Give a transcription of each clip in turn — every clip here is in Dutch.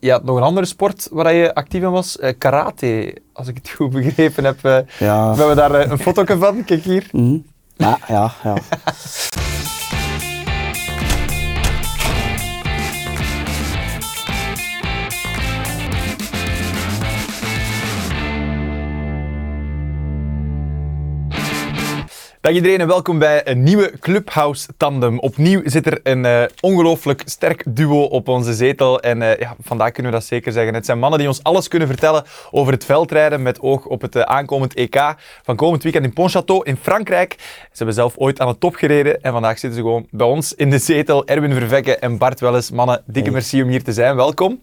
Je had nog een andere sport waar je actief in was, uh, karate, als ik het goed begrepen heb. Uh, ja. We hebben daar uh, een foto van, kijk hier. Mm -hmm. Ja, ja, ja. Dag iedereen en welkom bij een nieuwe Clubhouse Tandem. Opnieuw zit er een uh, ongelooflijk sterk duo op onze zetel. En uh, ja, vandaag kunnen we dat zeker zeggen. Het zijn mannen die ons alles kunnen vertellen over het veldrijden met oog op het uh, aankomend EK van komend weekend in Pontchâteau in Frankrijk. Ze hebben zelf ooit aan de top gereden en vandaag zitten ze gewoon bij ons in de zetel. Erwin Vervekke en Bart Welles. Mannen, dikke merci om hier te zijn. Welkom.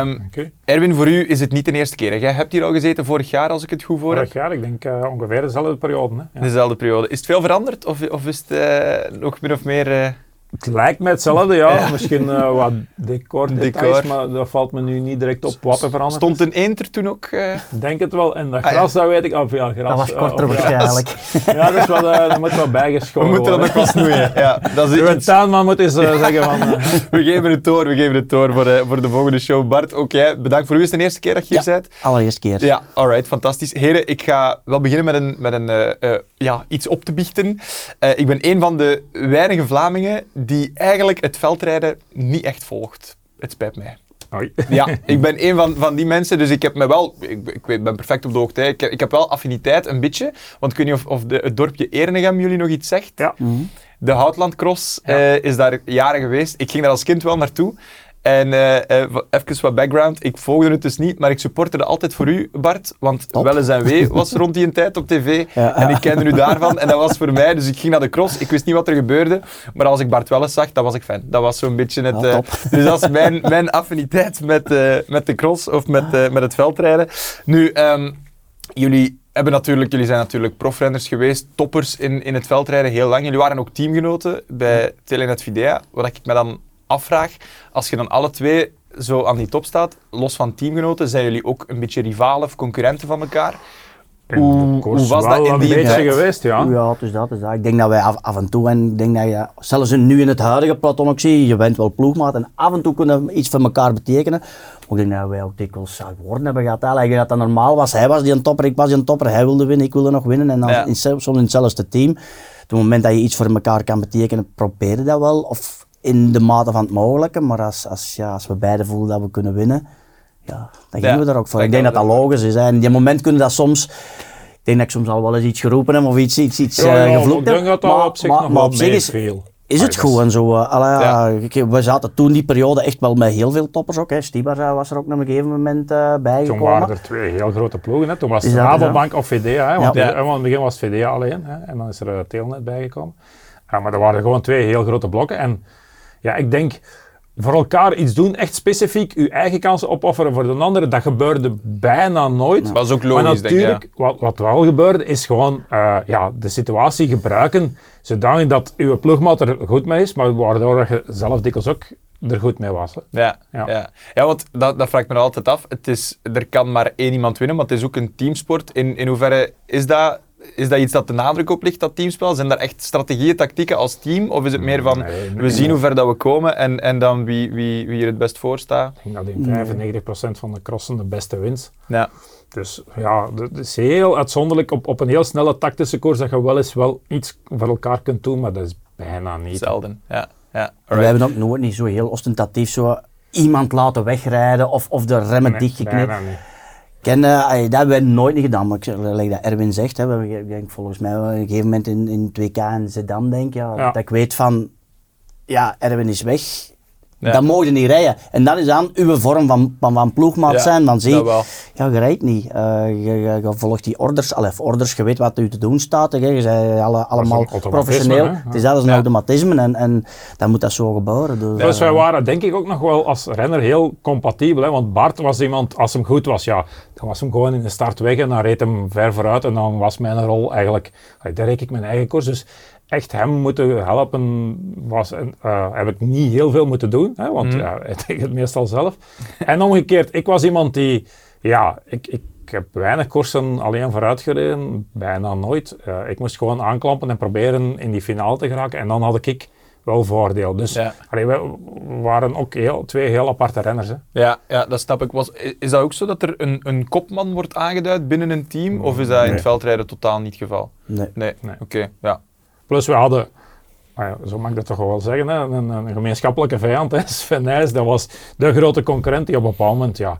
Um, okay. Erwin, voor u is het niet de eerste keer. Jij hebt hier al gezeten vorig jaar, als ik het goed voor heb. Vorig jaar, ik denk uh, ongeveer dezelfde periode. Hè? Ja. Dezelfde periode. Is het veel veranderd of, of is het uh, nog min of meer... Het lijkt mij hetzelfde, ja. ja. Misschien uh, wat decor, decor. maar dat valt me nu niet direct op wat er veranderd Stond een eender toen ook? Uh... Denk het wel. En dat gras, ah, ja. dat weet ik. Of ja, gras, dat was korter uh, waarschijnlijk. ja, dat, is wat, uh, dat moet wel bijgeschoven We moeten dat nog wel snoeien. Ja, dat is Uw iets... tuinman moet eens zeggen van... we geven het door, we geven het door voor, voor de volgende show. Bart, ook jij, bedankt voor u. Is het de eerste keer dat je hier ja, bent? allereerste keer. Ja, alright, fantastisch. Heren, ik ga wel beginnen met, een, met een, ja, iets op te biechten. ik ben een van de weinige Vlamingen die eigenlijk het veldrijden niet echt volgt. Het spijt mij. Hoi. Ja, ik ben een van, van die mensen, dus ik heb me wel, ik, ik ben perfect op de hoogte. Ik, ik heb wel affiniteit, een beetje, want ik weet niet of, of de, het dorpje Ernegem jullie nog iets zegt. Ja. Mm -hmm. De Houtlandcross ja. uh, is daar jaren geweest. Ik ging daar als kind wel naartoe. En uh, even wat background. Ik volgde het dus niet, maar ik supporterde altijd voor u, Bart. Want Top. Welles en Wee was rond die tijd op tv. Ja, en ik kende u daarvan. En dat was voor mij. Dus ik ging naar de cross. Ik wist niet wat er gebeurde. Maar als ik Bart Welles zag, dan was ik fan. Dat was zo'n beetje het... Ja, uh, top. dus dat is mijn, mijn affiniteit met, uh, met de cross of met, uh, met het veldrijden. Nu, um, jullie hebben natuurlijk, jullie zijn natuurlijk profrenners geweest, toppers in, in het veldrijden heel lang. Jullie waren ook teamgenoten bij Telenet Videa. Wat ik me dan afvraag, als je dan alle twee zo aan die top staat, los van teamgenoten, zijn jullie ook een beetje rivalen of concurrenten van elkaar? Hoe, hoe was dat in die een beetje tijd? geweest, ja. Ja, het is dat, het is dat. Ik denk dat wij af, af en toe, en ik denk dat je, zelfs nu in het huidige peloton ook zie, je bent wel ploegmaat en af en toe kunnen we iets voor elkaar betekenen. Maar ik denk dat wij ook dikwijls woorden hebben gehad. Eigenlijk dat dat normaal was. Hij was die een topper, ik was die een topper, hij wilde winnen, ik wilde nog winnen. En dan Ja. in, soms in hetzelfde team. Op het moment dat je iets voor elkaar kan betekenen, probeer je dat wel. Of in de mate van het mogelijke. Maar als, als, ja, als we beiden voelen dat we kunnen winnen, ja, dan gingen Ja, we daar ook voor. Ik denk dat dat logisch is. Hè. En in die moment kunnen dat soms... Ik denk dat ik soms al wel eens iets geroepen heb of iets, iets, iets Ja, eh, ja, gevloekt heb. maar, op zich maar, nog maar wel op zich is, meeviel. is het Ah, goed en zo. eh, allee, Ja. we zaten toen die periode echt wel met heel veel toppers ook. Hè. Stibar was er ook op een gegeven moment eh Toen bijgekomen. waren er twee heel grote ploegen. Hè. Toen was het? Rabobank of VDA. Hè. Want in het begin was het VDA alleen. Hè. En dan is er uh, Telenet bijgekomen. Ja, maar er waren gewoon twee heel grote blokken. En ja, ik denk voor elkaar iets doen, echt specifiek uw eigen kansen opofferen voor de andere, dat gebeurde bijna nooit. Dat was ook Maar logisch, denk ik. natuurlijk, wat, wat wel gebeurde, is gewoon eh, ja, de situatie gebruiken zodanig dat uw ploegmaat er goed mee is, maar waardoor je zelf dikwijls ook er goed mee was. Hè. Ja, ja. Ja. ja. want dat, dat vraag ik me altijd af. Het is, er kan maar één iemand winnen, maar het is ook een teamsport. In, in hoeverre is dat, is dat iets dat de nadruk op ligt, dat teamspel? Zijn daar echt strategieën, tactieken als team? Of is het meer van, Nee, nee, we nee. zien hoe ver dat we komen en, en dan wie, wie, wie er het best voor staat? Ik denk dat in 95% van de crossen de beste wint. Ja, Dus ja, het is heel uitzonderlijk op, op een heel snelle tactische koers dat je wel eens wel iets voor elkaar kunt doen, maar dat is bijna niet. zelden. Ja, ja. Wij hebben ook nooit niet zo heel ostentatief zo iemand laten wegrijden of, of de remmen Nee, dichtgeknipt. Ken, eh, dat hebben wij nooit niet gedaan, maar ik like dat Erwin zegt, hè, we hebben, ik denk volgens mij wel een gegeven moment in, in 2K in Zedan, denk ik, ja, Ja. dat ik weet van, ja, Erwin is weg, Ja. dan mogen je niet rijden. En dat is dan uw vorm van, van, van ploegmaat Ja, zijn, dan zie dat je, wel. ja, je rijdt niet. Eh, je, je, je volgt die orders, allee, orders, je weet wat u te doen staat, hè, je bent alle, allemaal professioneel. hè? Het is dat is een Ja. automatisme en, en dan moet dat zo gebeuren. Dus, Dus eh, wij waren denk ik ook nog wel als renner heel compatibel. Hè? Want Bart was iemand, als hem goed was, ja, dan was hem gewoon in de start weg en dan reed hem ver vooruit. En dan was mijn rol eigenlijk, daar reed ik mijn eigen koers. Dus echt hem moeten helpen, was, eh, heb ik niet heel veel moeten doen. Hè? Want Mhm. ja, hij deed het meestal zelf. en omgekeerd, ik was iemand die, ja, ik, ik heb weinig koersen alleen vooruit gereden, bijna nooit. Eh, ik moest gewoon aanklampen en proberen in die finale te geraken. En dan had ik wel voordeel. Dus Ja. allee, we waren ook heel, twee heel aparte renners. Hè. Ja, ja, dat snap ik. Was, is dat ook zo dat er een, een kopman wordt aangeduid binnen een team? Of is dat in het veldrijden totaal niet het geval? Nee. Nee, Nee. oké. ja. Plus we hadden, nou ja, zo mag ik dat toch wel zeggen, hè, een, een gemeenschappelijke vijand. Hè. Sven Nys, dat was de grote concurrent die op een bepaald moment ja,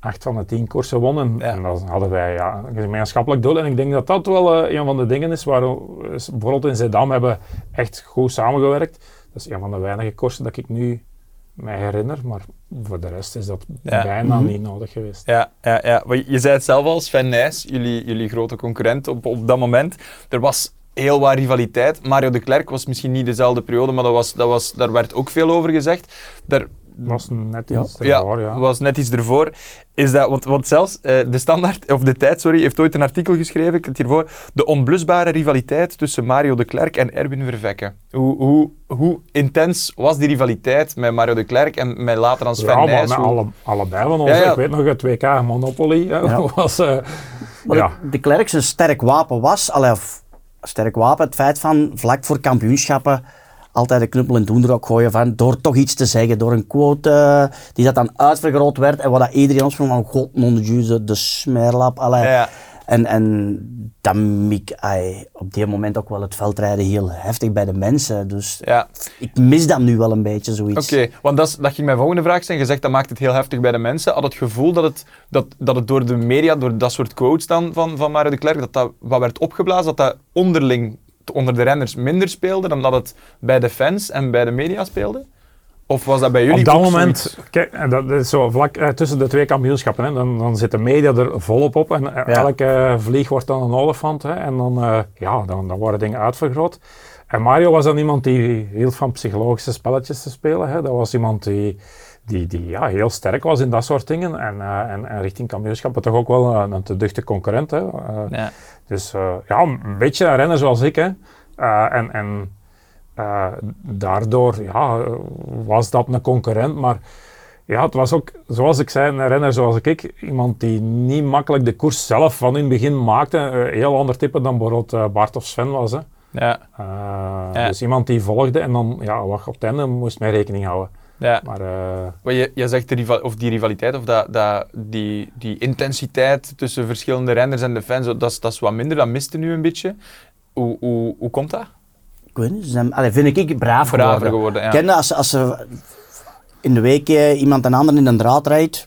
acht van de tien koersen won. Ja. En dan hadden wij ja, een gemeenschappelijk doel. En ik denk dat dat wel eh, een van de dingen is waar we bijvoorbeeld in Zeddam hebben echt goed samengewerkt. Dat is een van de weinige koersen dat ik nu mij herinner, maar voor de rest is dat Ja. bijna Mhm. niet nodig geweest. Ja, ja, ja. Maar je zei het zelf al, Sven Nys, jullie, jullie grote concurrent op, op dat moment. Er was heel wat rivaliteit. Mario de Klerk was misschien niet dezelfde periode, maar dat was, dat was, daar werd ook veel over gezegd. Daar, was net Ja. iets ervoor, ja. was net iets ervoor. Is dat, want, want zelfs eh, de Standaard, of de Tijd, sorry, heeft ooit een artikel geschreven, ik heb het hiervoor, de onblusbare rivaliteit tussen Mario de Klerk en Erwin Vervekke. Hoe, hoe, hoe intens was die rivaliteit met Mario de Klerk en met later dan Sven Ja, maar Nys? met Hoe- alle, allebei van ons. Ja, ja. Ik weet nog, het WK Monopoly hè, Ja. was... eh, Maar ja. de, de Klerk zijn sterk wapen was, allee, sterk wapen, het feit van vlak voor kampioenschappen altijd de knuppel in het hoenderok gooien van, door toch iets te zeggen, door een quote eh, die dat dan uitvergroot werd en wat dat iedereen ons van, god, non de de smerlap, allee. En, en dat miek ai, op die moment ook wel het veldrijden heel heftig bij de mensen. Dus Ja, ik mis dat nu wel een beetje, zoiets. Oké, want dat, is, dat ging mijn volgende vraag zijn. Je zegt dat maakt het heel heftig bij de mensen. Had het gevoel dat het, dat, dat het door de media, door dat soort quotes dan van, van Mario de Klerk, dat dat wat werd opgeblazen, dat dat onderling, onder de renners minder speelde dan dat het bij de fans en bij de media speelde? Of was dat bij jullie Op dat moment, zoiets? kijk, dat is zo vlak eh, tussen de twee kampioenschappen, hè, dan, dan zit de media er volop op en eh, Ja. elke vlieg wordt dan een olifant hè, en dan, eh, ja, dan, dan worden dingen uitvergroot. En Mario was dan iemand die hield van psychologische spelletjes te spelen. Hè. Dat was iemand die, die, die ja, heel sterk was in dat soort dingen en, eh, en, en richting kampioenschappen toch ook wel een, een te duchte concurrent. Hè. Ja. Dus eh, ja, een beetje een renner zoals ik. Hè. Eh, en en eh, daardoor ja, eh, was dat een concurrent. Maar ja, het was ook, zoals ik zei, een renner zoals ik. Iemand die niet makkelijk de koers zelf van in het begin maakte. Een heel ander type dan bijvoorbeeld eh, Bart of Sven was. Hè. Ja, Eh, Ja. Dus iemand die volgde en dan ja, wat op het einde moest mee rekening houden. ja. Maar eh, Maar je, je zegt de rival, of die rivaliteit, of dat, dat, die, die intensiteit tussen verschillende renners en de fans, dat is, dat is wat minder, dat miste nu een beetje. Hoe, hoe, hoe komt dat? Ik weet niet, ze zijn, allee, vind ik braaf Braver geworden. ja. Als, als ze in de week eh, iemand een ander in een draad rijdt,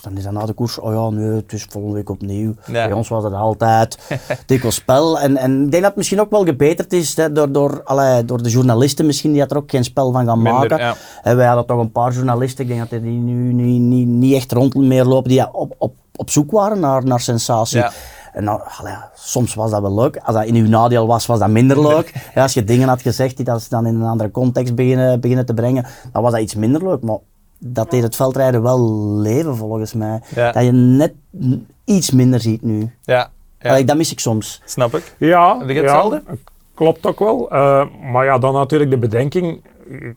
dan is dat na de koers, oh ja, nee, het is volgende week opnieuw. Ja. Bij ons was het altijd dikwijls spel. En, en ik denk dat het misschien ook wel gebeterd is hè, door, door, allee, door de journalisten misschien, die er ook geen spel van gaan Minder, maken. ja. En wij hadden toch een paar journalisten, ik denk dat die nu niet, niet, niet echt rond meer lopen, die op, op, op zoek waren naar, naar sensatie. Ja. En nou, allee, soms was dat wel leuk. Als dat in uw nadeel was, was dat minder leuk. Ja, als je dingen had gezegd die dat ze dan in een andere context beginnen, beginnen te brengen, dan was dat iets minder leuk. Maar dat deed het veldrijden wel leven, volgens mij. Ja. Dat je net iets minder ziet nu. Ja, ja. Allee, dat mis ik soms. snap ik. Ja, Heb je hetzelfde? ja, klopt ook wel. Eh, maar ja, dan natuurlijk de bedenking.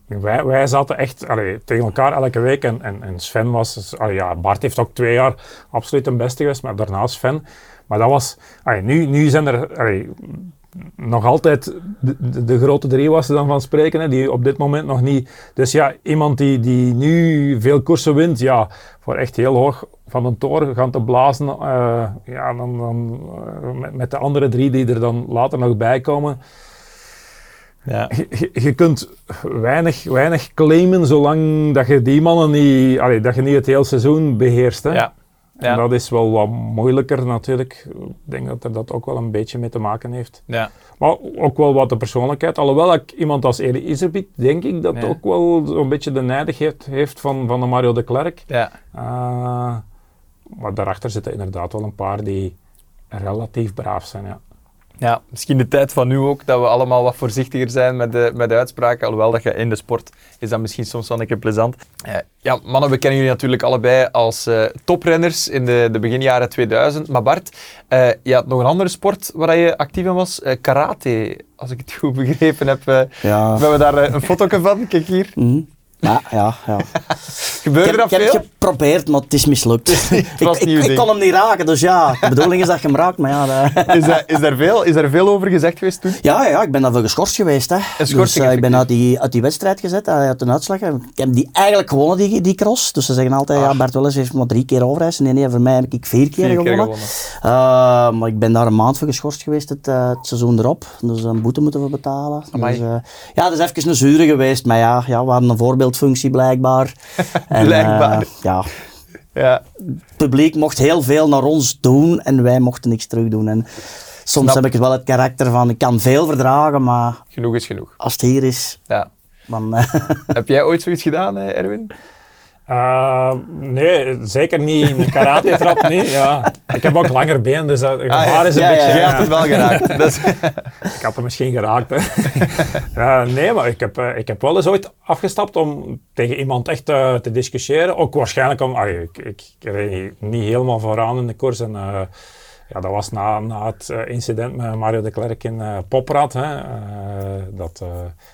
Wij, wij zaten echt allee, tegen elkaar elke week. En, en, en Sven was. allee, ja, Bart heeft ook twee jaar absoluut een beste geweest, maar daarna Sven. Maar dat was. allee, nu, nu zijn er. allee, nog altijd de, de, de grote drie was dan van spreken, hè, die op dit moment nog niet. Dus ja, iemand die, die nu veel koersen wint, ja, voor echt heel hoog van een toren gaan te blazen, eh, ja, dan, dan, eh, met, met de andere drie die er dan later nog bij komen. Ja. Je, je- je kunt weinig, weinig claimen zolang dat je die mannen niet, allee, dat je niet het hele seizoen beheerst. Hè. Ja. En Ja. dat is wel wat moeilijker natuurlijk. Ik denk dat er dat ook wel een beetje mee te maken heeft. Ja. Maar ook wel wat de persoonlijkheid. Alhoewel ik iemand als Eri Iserbiet, denk ik dat ook wel zo'n beetje de nijdigheid heeft van, van de Mario de Klerk. Ja. Eh, maar daarachter zitten inderdaad wel een paar die relatief braaf zijn. Ja. Ja, misschien de tijd van nu ook, dat we allemaal wat voorzichtiger zijn met de, met de uitspraken. Alhoewel dat je in de sport is dat misschien soms wel een keer plezant. Eh, ja, mannen, we kennen jullie natuurlijk allebei als eh, toprenners in de, de beginjaren 2000. Maar Bart, eh, je had nog een andere sport waar je actief in was, karate. Als ik het goed begrepen heb, Ja. we hebben daar een foto van. Kijk hier. Mhm. Ja, ja. Gebeurde Ik heb, dat ik heb veel? geprobeerd, maar het is mislukt. ik, was ik, ik kon hem niet raken, dus ja, de bedoeling is dat je hem raakt, maar ja... dat- Is, daar, is, daar veel, is daar veel over gezegd geweest toen? Ja, ja, ik ben daarvoor geschorst geweest. Hè. dus, eh, ik ben uit die, uit die wedstrijd gezet, hij had een uitslag. Ik heb die eigenlijk gewonnen, die, die cross. Dus ze zeggen altijd, ja, Bert Welles heeft maar drie keer overreis. Nee, nee, voor mij heb ik vier keer Vier keer gewonnen. Eh, maar ik ben daar een maand voor geschorst geweest het, eh, het seizoen erop. Dus een boete moeten we betalen. Amai. Dus, eh, ja, dat is even een zure geweest. Maar ja, ja we hadden een voorbeeldfunctie blijkbaar. En, Blijkbaar. eh, ja, Ja. het publiek mocht heel veel naar ons doen en wij mochten niks terug doen. En soms Snap. heb ik wel het karakter van, ik kan veel verdragen, maar Genoeg is genoeg. als het hier is, Ja. dan... eh, Heb jij ooit zoiets gedaan, eh, Erwin? Eh, nee, zeker niet karate trap, nee. Ja. Ik heb ook langer been, dus dat het gevaar is een Ja, beetje... ja. Jij had het wel geraakt. Is- Ik had hem misschien geraakt. Hè. Nee, maar ik heb, eh, ik heb wel eens ooit afgestapt om tegen iemand echt eh, te discussiëren. Ook waarschijnlijk om... ah, ik, ik reed niet helemaal vooraan in de koers. En, eh, ja, dat was na, na het eh, incident met Mario de Klerk in eh Poprad. Hè. Eh, dat,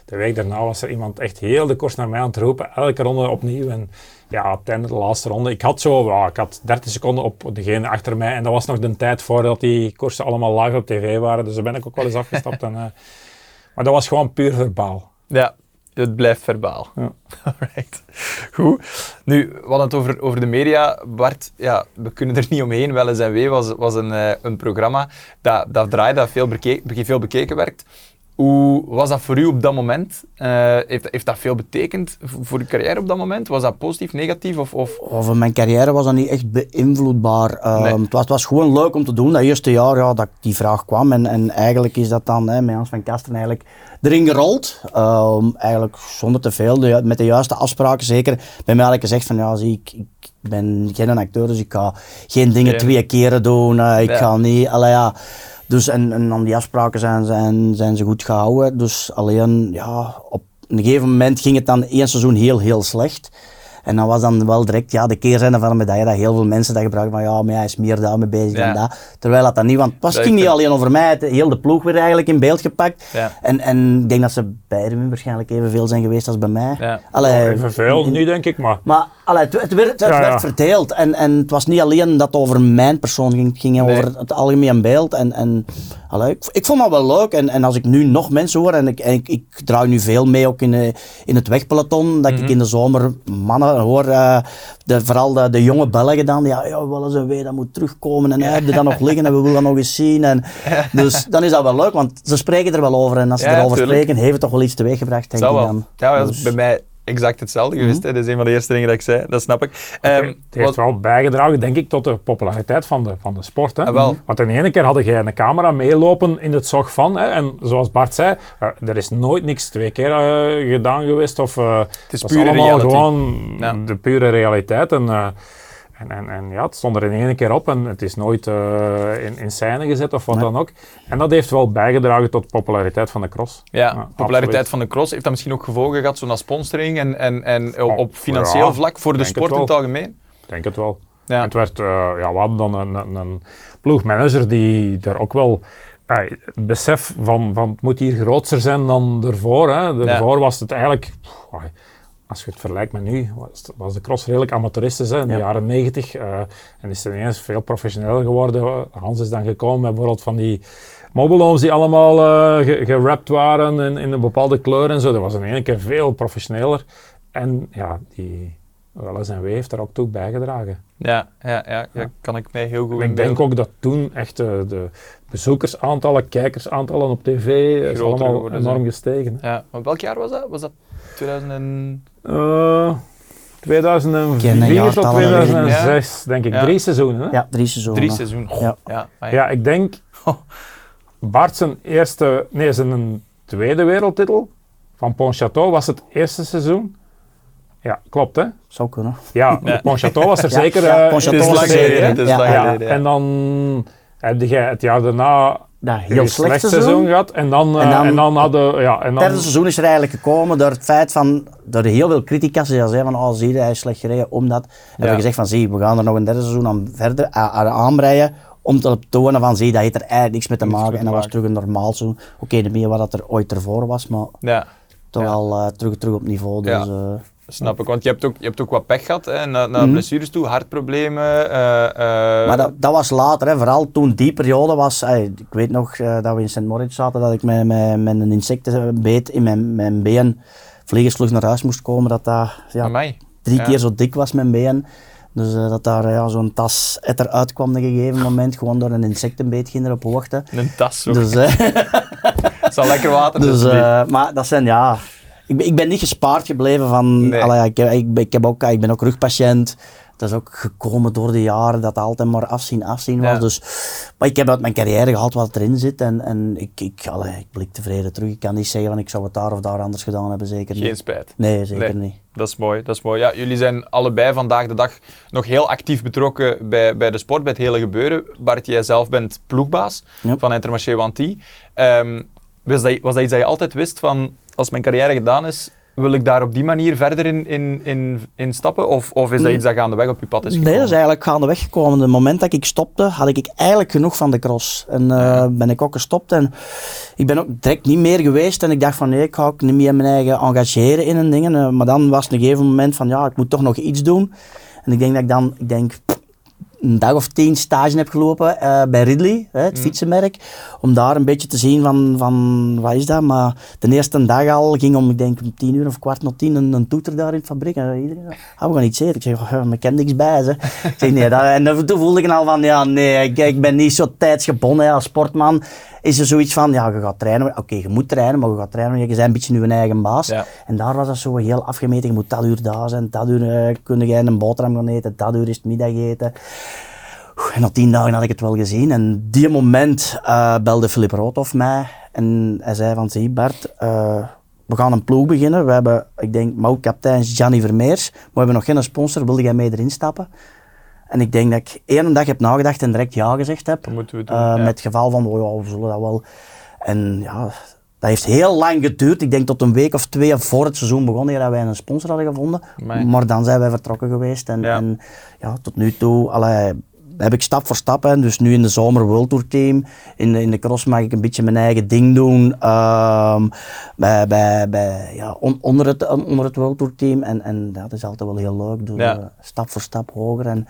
de week daarna was er iemand echt heel de koers naar mij aan het roepen. Elke ronde opnieuw. En ja, einde de laatste ronde. Ik had zo... ja, ik had 30 seconden op degene achter mij. En dat was nog de tijd voordat die koersen allemaal live op tv waren. Dus daar ben ik ook wel eens afgestapt. En, maar dat was gewoon puur verbaal. Ja, het blijft verbaal. Ja. Alright. Goed. Nu, we hadden het over, over de media. Bart, ja, we kunnen er niet omheen. Wel eens en wee was, was een, eh, een programma dat, dat draaide, dat veel, beke- veel bekeken werd. Hoe was dat voor u op dat moment? Eh, heeft, heeft dat veel betekend voor uw carrière op dat moment? Was dat positief, negatief? Of, of... Over mijn carrière was dat niet echt beïnvloedbaar. Ehm, Nee. het, was, het was gewoon leuk om te doen. Dat eerste jaar ja, dat die vraag kwam. En, en eigenlijk is dat dan hè, met Hans van Kasteren eigenlijk erin gerold. Ehm, eigenlijk zonder te veel, de, met de juiste afspraken. Zeker bij mij eigenlijk gezegd van ja, zie, ik, ik ben geen acteur, dus ik ga geen dingen twee keren doen. eh, ik Ja. ga niet, allee, ja. Dus en, en dan die afspraken zijn, zijn, zijn ze goed gehouden. Dus alleen, ja, op een gegeven moment ging het dan één seizoen heel, heel slecht. En dan was dan wel direct ja, de keerzijde van de medaille dat heel veel mensen dat gebruiken van ja, maar hij is meer daarmee bezig Ja. dan dat. Terwijl dat dan niet, want het was, Dat ging niet alleen over mij, het, heel de ploeg werd eigenlijk in beeld gepakt. Ja. En, en ik denk dat ze bij Erwin waarschijnlijk evenveel zijn geweest als bij mij. Ja. Allee, Even veel in- nu, denk ik, maar... maar allee, het, het werd, het Ja, werd ja. verdeeld en, en het was niet alleen dat het over mijn persoon ging, het ging Nee. over het algemeen beeld. En, en, allee, ik, ik vond dat wel leuk en, en als ik nu nog mensen hoor, en ik, en ik, ik draai nu veel mee ook in, de, in het wegpeloton, dat Mhm. ik in de zomer mannen hoor, eh, de, vooral de, de jonge Belgen dan, die, ja, ja, wel eens een wee, dat moet terugkomen en hij heeft dan nog liggen en we willen dat nog eens zien. En, dus dan is dat wel leuk, want ze spreken er wel over en als ze Ja, erover tuurlijk. spreken, heeft het toch wel iets teweeggebracht, denk Zou ik wel. dan. Ja, dat Dus- bij mij exact hetzelfde geweest. hè. Dat is een van de eerste dingen dat ik zei. Dat snap ik. Ehm, het heeft wat- wel bijgedragen, denk ik, tot de populariteit van de, van de sport. Hè. Ah, wel. Want in ene keer hadden jij een camera meelopen in het zog van. Hè. En zoals Bart zei, eh, er is nooit niks twee keer eh, gedaan geweest. Of, eh, het is pure allemaal reality. gewoon Ja. de pure realiteit. En, en, en, en ja, het stond er in één keer op en het is nooit eh, in, in scène gezet of wat Nee. dan ook. En dat heeft wel bijgedragen tot de populariteit van de cross. Ja, populariteit absoluut. van de cross. Heeft dat misschien ook gevolgen gehad, zo naar sponsoring en, en, en op, Oh, op financieel ja, vlak voor de sport in het algemeen? Ik denk het wel. Ja. Het werd, eh, ja, we hadden dan een, een, een ploegmanager die daar ook wel het besef van, van het moet hier groter zijn dan ervoor. Hè. Daarvoor was het eigenlijk, pff, als je het vergelijkt met nu, was, de cross redelijk amateuristisch hè, in de Ja. jaren 90. eh, en is het ineens veel professioneler geworden. Hans is dan gekomen met bijvoorbeeld van die mobiloms die allemaal eh, gerapt waren in, in een bepaalde kleur en zo. Dat was in één keer veel professioneler. En ja, die wel eens en wee heeft daar ook toe bijgedragen. Ja, ja, ja, ja, kan ik mij heel goed Ik denk ook dat toen echt eh, de bezoekersaantallen, kijkersaantallen op tv is Groter allemaal enorm gestegen. Ja, maar welk jaar was dat? Was dat 2000 Eh, 2004 Ken een tot jaartallen, 2006, denk ik. Ja. Drie seizoenen. Hè? Ja, drie seizoenen. Drie seizoenen. Goh, Ja. ja. ik denk Bart zijn eerste, nee, zijn tweede wereldtitel van Pontchâteau was het eerste seizoen. Ja, klopt hè? Zou kunnen. Ja, Ja. Pontchâteau was er Ja, zeker. ja, eh, Pontchâteau Het is was lang er zeker. En dan heb jij het jaar daarna Ja, heel slecht slecht seizoen. gehad. En dan, eh, En dan- en dan hadden ja, en Het dan, derde seizoen is er eigenlijk gekomen door het feit van, door heel veel criticas die zeiden van, oh zie je, hij is slecht gereden, omdat, hebben we gezegd van, zie, we gaan er nog een derde seizoen aan verder aan, aan aanbreien, om te tonen van, zie, dat heeft er eigenlijk niks mee te maken. En dat was terug een normaal seizoen. Oké, de meer wat dat er ooit ervoor was, maar Ja. toch al eh, terug, terug op niveau. Dus, Ja. eh, snap ik. Want je hebt ook, je hebt ook wat pech gehad, hè, na, na Mhm. blessures toe, hartproblemen. eh, eh, Maar dat, dat was later, hè. vooral toen die periode was. ey, ik weet nog eh, dat we in St. Moritz zaten, dat ik met, met, met een insectenbeet in mijn, mijn been naar huis moest komen. Dat dat ja, drie Ja. keer zo dik was, mijn been. Dus eh, dat daar ja, zo'n tas etter uitkwam op een gegeven moment, gewoon door een insectenbeet ging erop wachten. Een tas ook. Dus, eh, Het zal lekker water dus, dus, eh, maar dat zijn ja. Ik ben, ik ben niet gespaard gebleven van. Nee. allee, ik, ik, heb ook, ik ben ook rugpatiënt. Dat is ook gekomen door de jaren dat het altijd maar afzien, afzien was. Ja. Dus, maar ik heb uit mijn carrière gehad wat erin zit. En, en ik, ik, allee, ik blik tevreden terug. Ik kan niet zeggen van ik zou het daar of daar anders gedaan hebben. Zeker Geen niet. spijt. Nee, zeker Nee. niet. Dat is mooi, dat is mooi. Ja, jullie zijn allebei vandaag de dag nog heel actief betrokken bij, bij de sport, bij het hele gebeuren. Bart, jij zelf bent ploegbaas Ja. van Intermarché Wanty. Ehm, was, dat, was dat iets dat je altijd wist van, als mijn carrière gedaan is, wil ik daar op die manier verder in, in, in, in stappen? Of, of is dat iets dat gaandeweg op je pad is gekomen? Nee, dat is eigenlijk gaandeweg gekomen. Op het moment dat ik stopte, had ik eigenlijk genoeg van de cross. En eh, ben ik ook gestopt. En ik ben ook direct niet meer geweest. En ik dacht van nee, ik ga ook niet meer mijn eigen engageren in een dingen. Eh, maar dan was het een gegeven moment van ja, ik moet toch nog iets doen. En ik denk dat ik dan, ik denk, pff, een dag of tien stage heb gelopen eh, bij Ridley, hè, het fietsenmerk. Om daar een beetje te zien van, van, wat is dat? Maar de eerste dag al ging om, ik denk, om tien uur of kwart na tien een, een toeter daar in de fabriek. En iedereen zei, ah, we gaan iets eten. Ik zeg, oh, ik ken niks bij. Ze. Ik zeg, nee, dat, en toen voelde ik al van, ja, nee, ik, ik ben niet zo tijdsgebonden hè, als sportman. Is er zoiets van, ja, je gaat trainen. Oké, je moet trainen, maar je gaat trainen, je bent een beetje je eigen baas. Ja. En daar was dat zo heel afgemeten. Je moet dat uur daar zijn, dat uur uh, kun je een boterham gaan eten, dat uur is het middageten. En na tien dagen had ik het wel gezien. En die moment eh, belde Filip Roodhoff mij. En hij zei van, zie Bart, eh, we gaan een ploeg beginnen. We hebben, ik denk, mouwkapitein Gianni Vermeers. Maar we hebben nog geen sponsor. Wilde jij mee erin stappen? En ik denk dat ik één dag heb nagedacht en direct ja gezegd heb. Dat moeten we doen, Eh, ja. Met het geval van, oh ja, we zullen dat wel. En ja, dat heeft heel lang geduurd. Ik denk tot een week of twee voor het seizoen begon, eer dat wij een sponsor hadden gevonden. Amai. Maar dan zijn wij vertrokken geweest. En Ja. ja, en, ja tot nu toe allee, heb ik stap voor stap. Hè. Dus nu in de zomer World Tour team. In de, in de cross mag ik een beetje mijn eigen ding doen. Ehm, bij, bij, bij, ja, on- onder, het, onder het World Tour team. En, en dat is altijd wel heel leuk. Doen, Ja. eh, stap voor stap hoger. En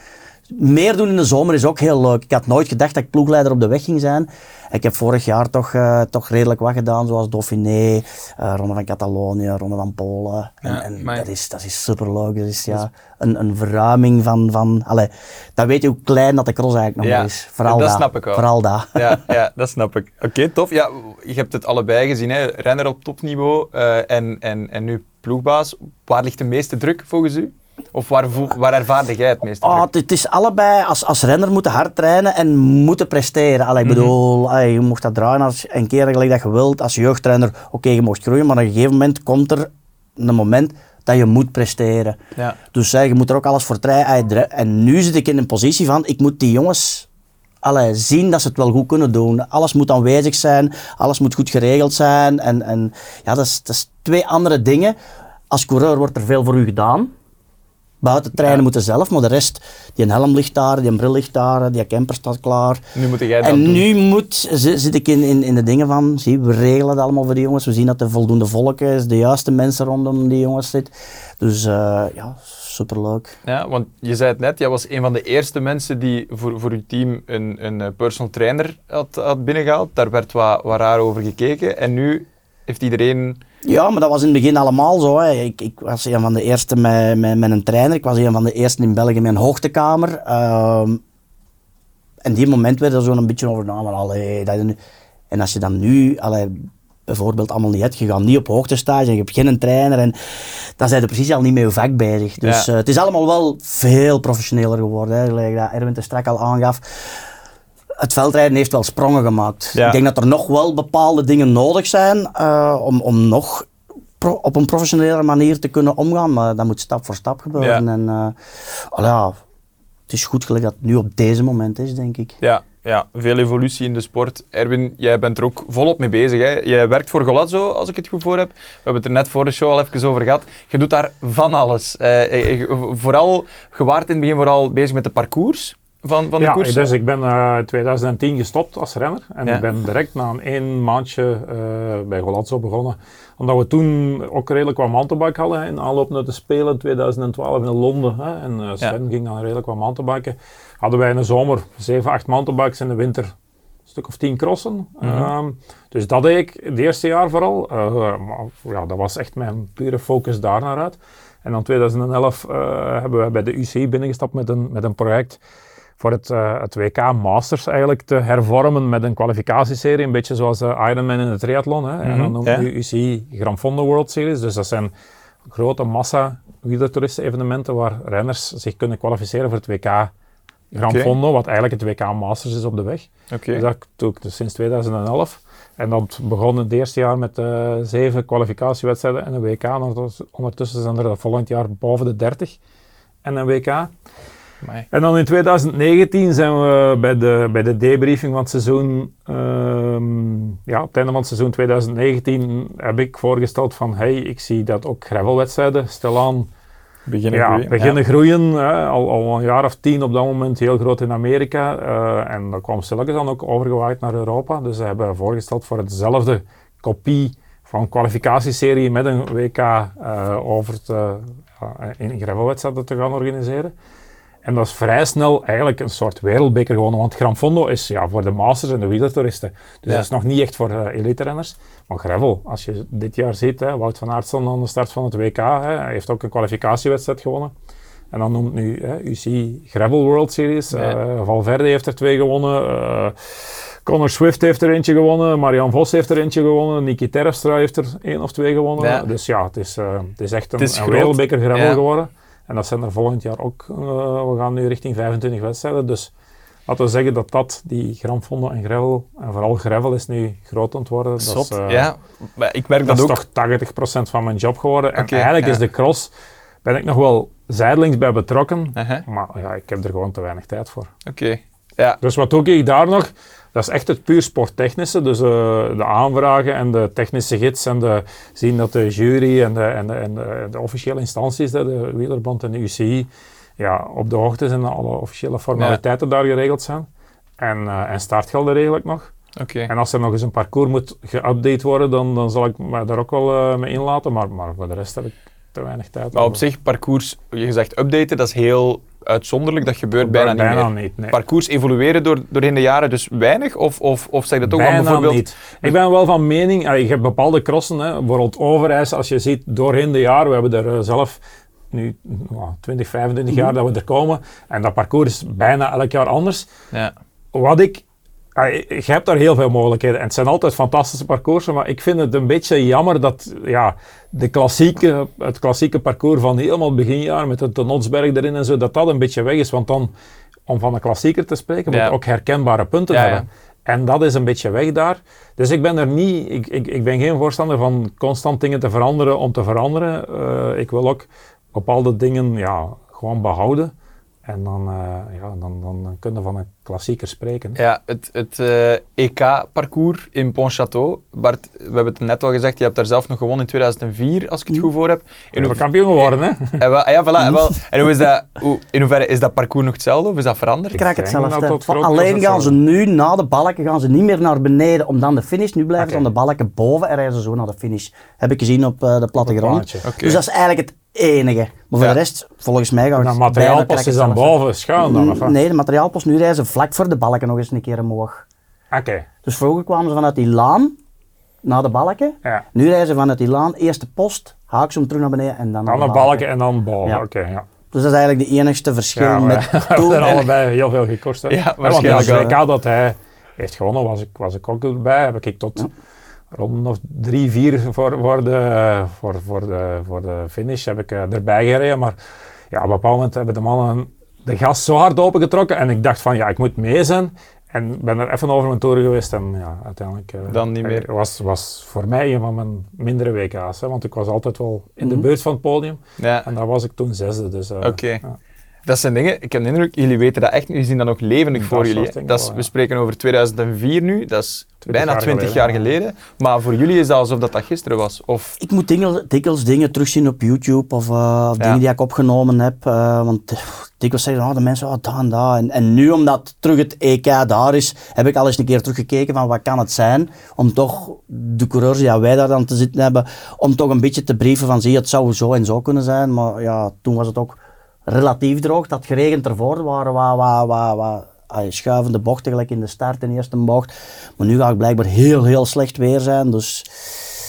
meer doen in de zomer is ook heel leuk. Ik had nooit gedacht dat ik ploegleider op de weg ging zijn. Ik heb vorig jaar toch, eh, toch redelijk wat gedaan, zoals Dauphiné, eh Ronde van Catalonië, Ronde van Polen. En, Ja, en maar- dat, is, dat is superleuk. Dat is ja, een, een verruiming van... van allee, dan weet je hoe klein dat de cross eigenlijk nog Ja, is. Vooral dat dat. snap ik wel. Vooral dat. ja, ja, dat snap ik. Oké, tof. Ja, je hebt het allebei gezien, hè? renner op topniveau eh, en, en, en nu ploegbaas. Waar ligt de meeste druk volgens u? Of waar, waar ervaarde jij het meeste Oh, het, is allebei, als, als renner moeten hard trainen en moeten presteren. Allee, Mhm. ik bedoel, allee, je mocht dat draaien als een keer gelijk dat je wilt. Als jeugdtrainer, oké, je mocht groeien, maar op een gegeven moment komt er een moment dat je moet presteren. Ja. Dus je moet er ook alles voor trainen. En nu zit ik in een positie van, ik moet die jongens allee, zien dat ze het wel goed kunnen doen. Alles moet aanwezig zijn, alles moet goed geregeld zijn. En, en ja, dat is, dat is twee andere dingen. Als coureur wordt er veel voor u gedaan. Buiten trainen Ja. moeten zelf, maar de rest, die een helm ligt daar, die een bril ligt daar, die camper staat klaar. Nu moet jij dat En doen. nu moet, zi- zit ik in, in, in de dingen van, zie, we regelen het allemaal voor die jongens. We zien dat er voldoende volk is, de juiste mensen rondom die jongens zitten. Dus eh, ja, superleuk. Ja, want je zei het net, jij was een van de eerste mensen die voor, voor uw team een, een eh, personal trainer had, had binnengehaald. Daar werd wat, wat raar over gekeken. En nu heeft iedereen... Ja, maar dat was in het begin allemaal zo. Hè. Ik, ik was een van de eerste met, met, met een trainer. Ik was een van de eerste in België met een hoogtekamer. Ehm, en die moment werd er zo een beetje over. Maar allee, dat, en als je dan nu allee, bijvoorbeeld allemaal niet hebt, je gaat niet op hoogtestage en je hebt geen trainer. En dan zijn je precies al niet met je vak bezig. Dus Ja. eh, het is allemaal wel veel professioneler geworden. Hè. Gelijk dat Erwin te strak al aangaf. Het veldrijden heeft wel sprongen gemaakt. Ja. Ik denk dat er nog wel bepaalde dingen nodig zijn eh, om, om nog op een professionele manier te kunnen omgaan. Maar dat moet stap voor stap gebeuren. Ja. En eh, ja, het is goed gelijk dat het nu op deze moment is, denk ik. Ja, ja, veel evolutie in de sport. Erwin, jij bent er ook volop mee bezig. Hè? Jij werkt voor Golazzo, als ik het goed voor heb. We hebben het er net voor de show al even over gehad. Je doet daar van alles. Eh, vooral, je waart in het begin vooral bezig met de parcours van, van de ja, koers? dus ik ben in 2010 gestopt als renner. En Ja. ik ben direct na een één maandje eh, bij Golazzo begonnen. Omdat we toen ook redelijk wat mountainbike hadden. hè, In aanloop naar de Spelen in 2012 in Londen. Hè, en eh, Sven ging dan redelijk wat mountainbiken. Hadden wij in de zomer 7, 8 mountainbikes. In de winter een stuk of 10 crossen. Mhm. Ehm, dus dat deed ik het eerste jaar vooral. Eh, maar ja, dat was echt mijn pure focus daar naar uit. En dan 2011 eh, hebben we bij de UCI binnengestapt met een, met een project voor het, eh, het WK Masters eigenlijk te hervormen met een kwalificatieserie, een beetje zoals de Ironman in de triathlon. Hè. En Mhm, dan noemen ja. we UCI Gran Fondo World Series. Dus dat zijn grote massa wielertoeristen evenementen waar renners zich kunnen kwalificeren voor het WK Gran Oké. Fondo, wat eigenlijk het WK Masters is op de weg. Oké. Dus dat doe ik dus sinds 2011. En dat begon het eerste jaar met eh, zeven kwalificatiewedstrijden en een WK. En ondertussen- Ondertussen zijn er volgend jaar boven de 30 en een WK. Amai. En dan in 2019 zijn we bij de, bij de debriefing van het seizoen, ehm, ja, op het einde van het seizoen 2019 heb ik voorgesteld van, hey, ik zie dat ook gravelwedstrijden stilaan Beginnen ja, groeien. beginnen groeien. Hè, al, al een jaar of tien op dat moment, heel groot in Amerika. eh, en dat kwam stilletjes dan ook overgewaaid naar Europa. Dus ze hebben voorgesteld voor hetzelfde kopie van kwalificatieserie met een WK eh, over in gravelwedstrijden te gaan organiseren. En dat is vrij snel eigenlijk een soort wereldbeker gewonnen. Want Gran Fondo is ja, voor de masters en de wielertoeristen. Dus Ja. dat is nog niet echt voor uh, elite-renners. Maar gravel, als je dit jaar ziet, hè, Wout van Aert stond aan de start van het WK. Hè, hij heeft ook een kwalificatiewedstrijd gewonnen. En dan noemt nu hè, UC Gravel World Series. Eh, Valverde heeft er twee gewonnen. eh Connor Swift heeft er eentje gewonnen. Marian Vos heeft er eentje gewonnen. Niki Terpstra heeft er één of twee gewonnen. Ja. Dus ja, het is, eh, het is echt een, is wereldbeker gravel Ja. geworden. En dat zijn er volgend jaar ook. eh, we gaan nu richting 25 wedstrijden. Dus laten we zeggen dat dat, die Gran Fondo en gravel, en vooral gravel is nu groot aan het worden. Dat is, eh, ja, maar ik merk dat dat, is toch 80% van mijn job geworden. En eigenlijk ja. is de cross, ben ik nog wel zijdelings bij betrokken. Maar ja, ik heb er gewoon te weinig tijd voor. Oké. Ja, Dus wat doe ik daar nog? Dat is echt het puur sporttechnische. Dus eh, de aanvragen en de technische gids en de, zien dat de jury en de, en de, en de, de officiële instanties, de Wielerbond en de UCI, ja, op de hoogte zijn dat alle officiële formaliteiten daar geregeld zijn. En, eh, en startgelden regel ik nog. oké. En als er nog eens een parcours moet geüpdate worden, dan, dan zal ik me daar ook wel eh, mee inlaten. Maar, maar voor de rest heb ik te weinig tijd. Maar op zich, parcours, je zegt updaten, dat is heel uitzonderlijk. Dat gebeurt bijna, niet meer. niet. nee. Parcours evolueren door, doorheen de jaren dus weinig? Of, of, of zeg je dat ook Bijna bijvoorbeeld... niet. Ik ben wel van mening, je hebt bepaalde crossen, hè, bijvoorbeeld Overijs, als je ziet doorheen de jaren, we hebben er eh, zelf nu nou, 20, 25 jaar dat we er komen, en dat parcours is bijna elk jaar anders. Ja. Wat ik, je hebt daar heel veel mogelijkheden en het zijn altijd fantastische parcoursen, maar ik vind het een beetje jammer dat ja, de klassieke, het klassieke parcours van helemaal het beginjaar met de Notsberg erin en zo, dat dat een beetje weg is, want dan, om van een klassieker te spreken, moet Ja. je ook herkenbare punten Ja, ja. hebben. En dat is een beetje weg daar. Dus ik ben er niet, ik, ik, ik ben geen voorstander van constant dingen te veranderen om te veranderen. Eh, ik wil ook bepaalde dingen ja, gewoon behouden. En dan, eh, ja, dan, dan, dan kunnen we van een klassieker spreken. Ja, het, het eh, EK-parcours in Pontchâteau. Bart, we hebben het net al gezegd, je hebt daar zelf nog gewonnen in 2004, als ik het goed voor heb. In We hoe- kampioen geworden, hè? en wel, ah ja, voilà, en, wel, en hoe is dat, hoe, in hoeverre is dat parcours nog hetzelfde of is dat veranderd? Ik krijg hetzelfde. groot Alleen gaan ze nu na de balken gaan ze niet meer naar beneden om dan de finish. Nu blijven ze aan de balken boven en rijden ze zo naar de finish. Heb ik gezien op eh, de plattegrond. Dus dat is eigenlijk het enige. Maar voor Ja. de rest, volgens mij gaan we bijna materiaalpost is dan boven schuin dan, of? Nee, de materiaalpost nu rijden ze vlak voor de balken nog eens een keer omhoog. Oké, Dus vroeger kwamen ze vanuit die laan naar de balken. ja. Nu rijden ze vanuit die laan, eerste post, haak ze hem terug naar beneden en dan naar Dan de de balken en dan boven, Ja. oké, ja. Dus dat is eigenlijk de enigste verschil Ja, met we hebben toen. er allebei heel veel gekost. Hè. Ja, want als wel, WK dat hij heeft gewonnen, was ik, was ik ook erbij. Heb ik tot rond of drie, vier voor, voor, de, voor, voor, de, voor de finish heb ik eh, erbij gereden. Maar ja, op een bepaald moment hebben de mannen de gas zo hard opengetrokken. En ik dacht van, ja, ik moet mee zijn. En ben er even over mijn toren geweest en ja, uiteindelijk... eh, Dan niet meer. was, was voor mij een van mijn mindere WK's. Hè, want ik was altijd wel in de Mhm. buurt van het podium. Ja. En daar was ik toen zesde. Dus, eh, Oké. ja. Dat zijn dingen, ik heb de indruk, jullie weten dat echt, jullie zien dat nog levendig Dat voor jullie. hè. Dat is, ja. we spreken over 2004 nu, dat is 20 bijna jaar 20 geleden, jaar geleden. Maar voor jullie is dat alsof dat, dat gisteren was. Of, Ik moet dikwijls, dikwijls dingen terugzien op YouTube of, eh, of Ja. dingen die ik opgenomen heb. eh, want eh, dikwijls zeggen oh, de mensen, oh, dat en dat. En, en nu, omdat terug het EK daar is, heb ik al eens een keer teruggekeken van wat kan het zijn. Om toch de coureurs die wij daar dan te zitten hebben, om toch een beetje te brieven van zie je, het zou zo en zo kunnen zijn. Maar ja, toen was het ook relatief droog. Dat geregend ervoor waren wat, wat, wat, wat ah, schuivende bochten, gelijk in de start in de eerste bocht. Maar nu gaat het blijkbaar heel, heel slecht weer zijn. Dus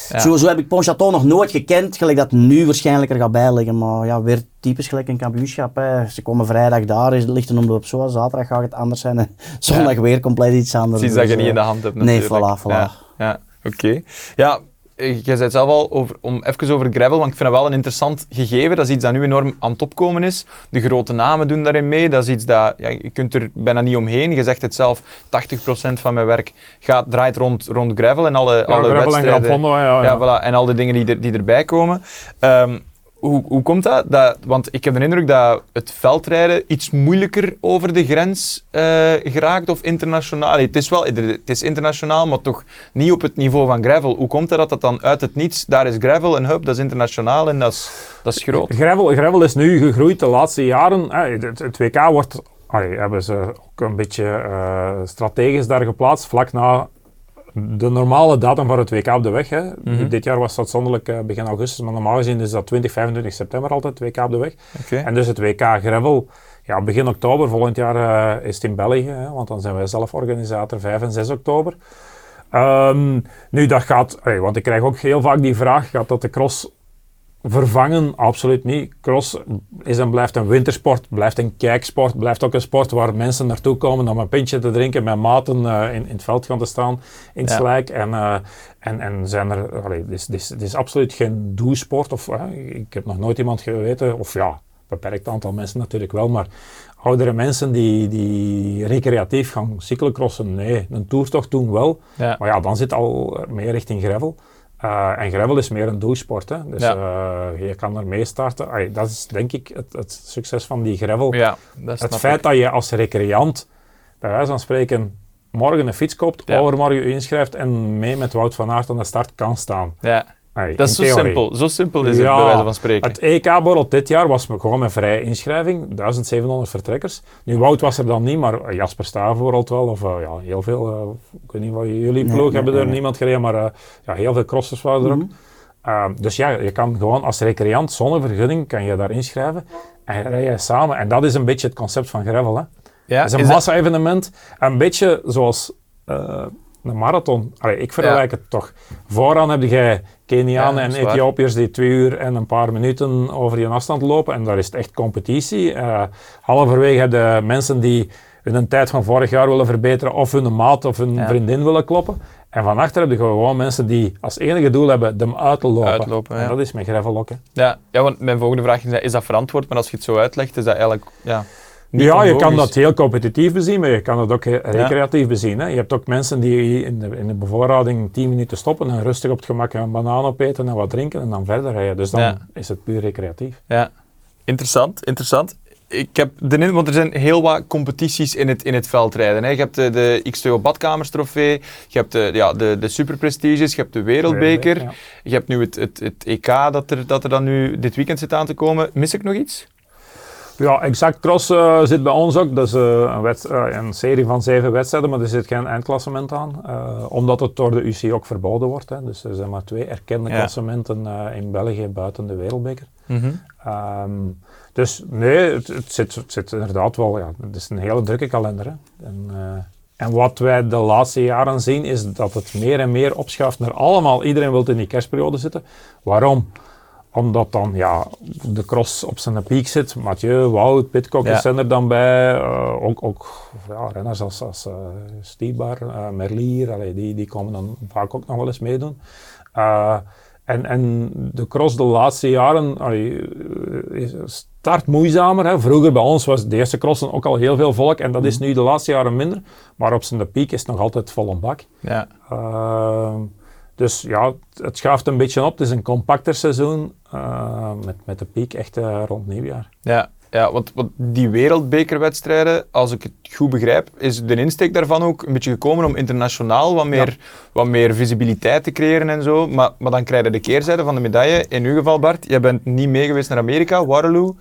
Ja. zo, zo heb ik Pontchâteau nog nooit gekend, gelijk dat het nu waarschijnlijk er gaat bij liggen. Maar ja, weer typisch gelijk een kampioenschap. Hè. Ze komen vrijdag daar, is- ligt een omloop zo. Zaterdag gaat het anders zijn. En zondag weer compleet iets anders. Iets dat je Dus, niet in de eh, hand hebt Nee, natuurlijk. voilà, voilà. Ja, ja oké. Ja, eh, jij zei het zelf al, over, om even over gravel, want ik vind dat wel een interessant gegeven. Dat is iets dat nu enorm aan het opkomen is. De grote namen doen daarin mee. Dat is iets dat, ja, je kunt er bijna niet omheen. Je zegt het zelf, 80% van mijn werk gaat, draait rond, rond gravel en alle, Ja, alle Gravel en wedstrijden. Fondo, ja, ja. voilà, en al die dingen die, er, die erbij komen. Ehm, hoe, hoe komt dat? dat? Want ik heb de indruk dat het veldrijden iets moeilijker over de grens eh, geraakt of internationaal. Het is wel het is internationaal, maar toch niet op het niveau van gravel. Hoe komt dat dat dat dan uit het niets, daar is gravel een hub, dat is internationaal en dat is, dat is groot? Gravel, gravel is nu gegroeid de laatste jaren. hè. Het, WK wordt, hebben ze ook een beetje eh, strategisch daar geplaatst, vlak na de normale datum voor het WK op de weg. Hè. Mhm. Dit jaar was dat zonderlijk eh, begin augustus, maar normaal gezien is dat 20, 25 september altijd, het WK op de weg. En dus het WK Gravel, ja, begin oktober, volgend jaar eh, is het in België, hè, want dan zijn wij zelf organisator 5 en 6 oktober. Ehm, nu, dat gaat, allee, want ik krijg ook heel vaak die vraag, gaat dat de cross vervangen? Absoluut niet. Cross is en blijft een wintersport, blijft een kijksport, blijft ook een sport waar mensen naartoe komen om een pintje te drinken, met maten eh, in, in het veld gaan te staan, in het Ja. slijk. En, eh, en, en zijn er, allee, het is, het is, absoluut geen doelsport. Of, eh, ik heb nog nooit iemand geweten, of ja, beperkt aantal mensen natuurlijk wel, maar oudere mensen die, die recreatief gaan cyclocrossen, nee. Een toertocht doen wel, Ja. maar ja, dan zit al meer richting gravel. Uh, en gravel is meer een doelsport, hè. dus Ja. uh, je kan er mee starten. Allee, dat is denk ik het, het succes van die gravel. Ja, het feit ik. dat je als recreant, bij wijze van spreken, morgen een fiets koopt, Ja. overmorgen je inschrijft en mee met Wout van Aert aan de start kan staan. Ja, Allee, dat is zo theorie. simpel. Zo simpel is het, Ja, bij wijze van spreken. Het EK-borrel dit jaar was gewoon met vrije inschrijving, 1700 vertrekkers. Nu, Wout was er dan niet, maar Jasper bijvoorbeeld wel, of eh, ja, heel veel, eh, ik weet niet wat jullie ploeg nee, hebben nee, er nee. niemand gereden, maar eh, ja, heel veel crossers waren er ook. Mhm. Uh, dus ja, je kan gewoon als recreant zonder vergunning kan je daar inschrijven en rij je samen. En dat is een beetje het concept van gravel. Hè. ja, Het is een massa-evenement, een beetje zoals uh, een marathon. Allee, ik vergelijk het toch. Vooraan heb je Kenianen Ja, en. Ethiopiërs die twee uur en een paar minuten over je afstand lopen. En daar is het echt competitie. Uh, halverwege heb je mensen die hun tijd van vorig jaar willen verbeteren of hun maat of hun Ja. vriendin willen kloppen. En van achter heb je gewoon mensen die als enige doel hebben de uit te lopen. Uitlopen, en dat is met gravel ook. hè. Ja, ja, want mijn volgende vraag is, is dat verantwoord? Maar als je het zo uitlegt, is dat eigenlijk ja, Ja, je kan dat heel competitief bezien, maar je kan het ook recreatief bezien. Hè. Je hebt ook mensen die in de, in de bevoorrading 10 minuten stoppen en rustig op het gemak een banaan opeten en wat drinken en dan verder rijden. Dus dan Ja. is het puur recreatief. Ja, interessant, interessant. Ik heb de want er zijn heel wat competities in het, in het veldrijden. Hè. Je hebt de, de X2O Badkamers trofee, je hebt de, ja, de, de superprestiges, je hebt de Wereldbeker, Ja. je hebt nu het, het, het EK dat er, dat er dan nu dit weekend zit aan te komen. Mis ik nog iets? Ja, exact cross eh, zit bij ons ook. Dat is eh, een, eh, een serie van zeven wedstrijden, maar er zit geen eindklassement aan. omdat het door de UC ook verboden wordt. Hè. Dus er zijn maar twee erkende Ja. klassementen in België buiten de wereldbeker. Ehm, dus nee, het, het zit, het zit inderdaad wel, ja, het is een hele drukke kalender. Hè. En, en wat wij de laatste jaren zien, is dat het meer en meer opschuift naar allemaal, iedereen wil in die kerstperiode zitten. Waarom? Omdat dan ja, de cross op zijn piek zit. Mathieu, Wout, Pitcock Ja. zijn er dan bij. Eh, ook ook ja, renners als, als uh, Stibar, eh, Merlier, allee, die, die komen dan vaak ook nog wel eens meedoen. Eh, en, en de cross de laatste jaren allee, eh, is- start moeizamer. Hè. Vroeger bij ons was de eerste crossen ook al heel veel volk en dat is nu de laatste jaren minder. Maar op zijn piek is het nog altijd vol een bak. Ja. Dus ja, het, schuift een beetje op. Het is een compacter seizoen eh, met, met de piek echt eh, rond nieuwjaar. Ja. Ja, want, want die wereldbekerwedstrijden, als ik het goed begrijp, is de insteek daarvan ook een beetje gekomen om internationaal wat meer, wat meer visibiliteit te creëren en zo. Maar, maar dan krijg je de keerzijde van de medaille. In uw geval, Bart, jij bent niet mee geweest naar Amerika, Waterloo.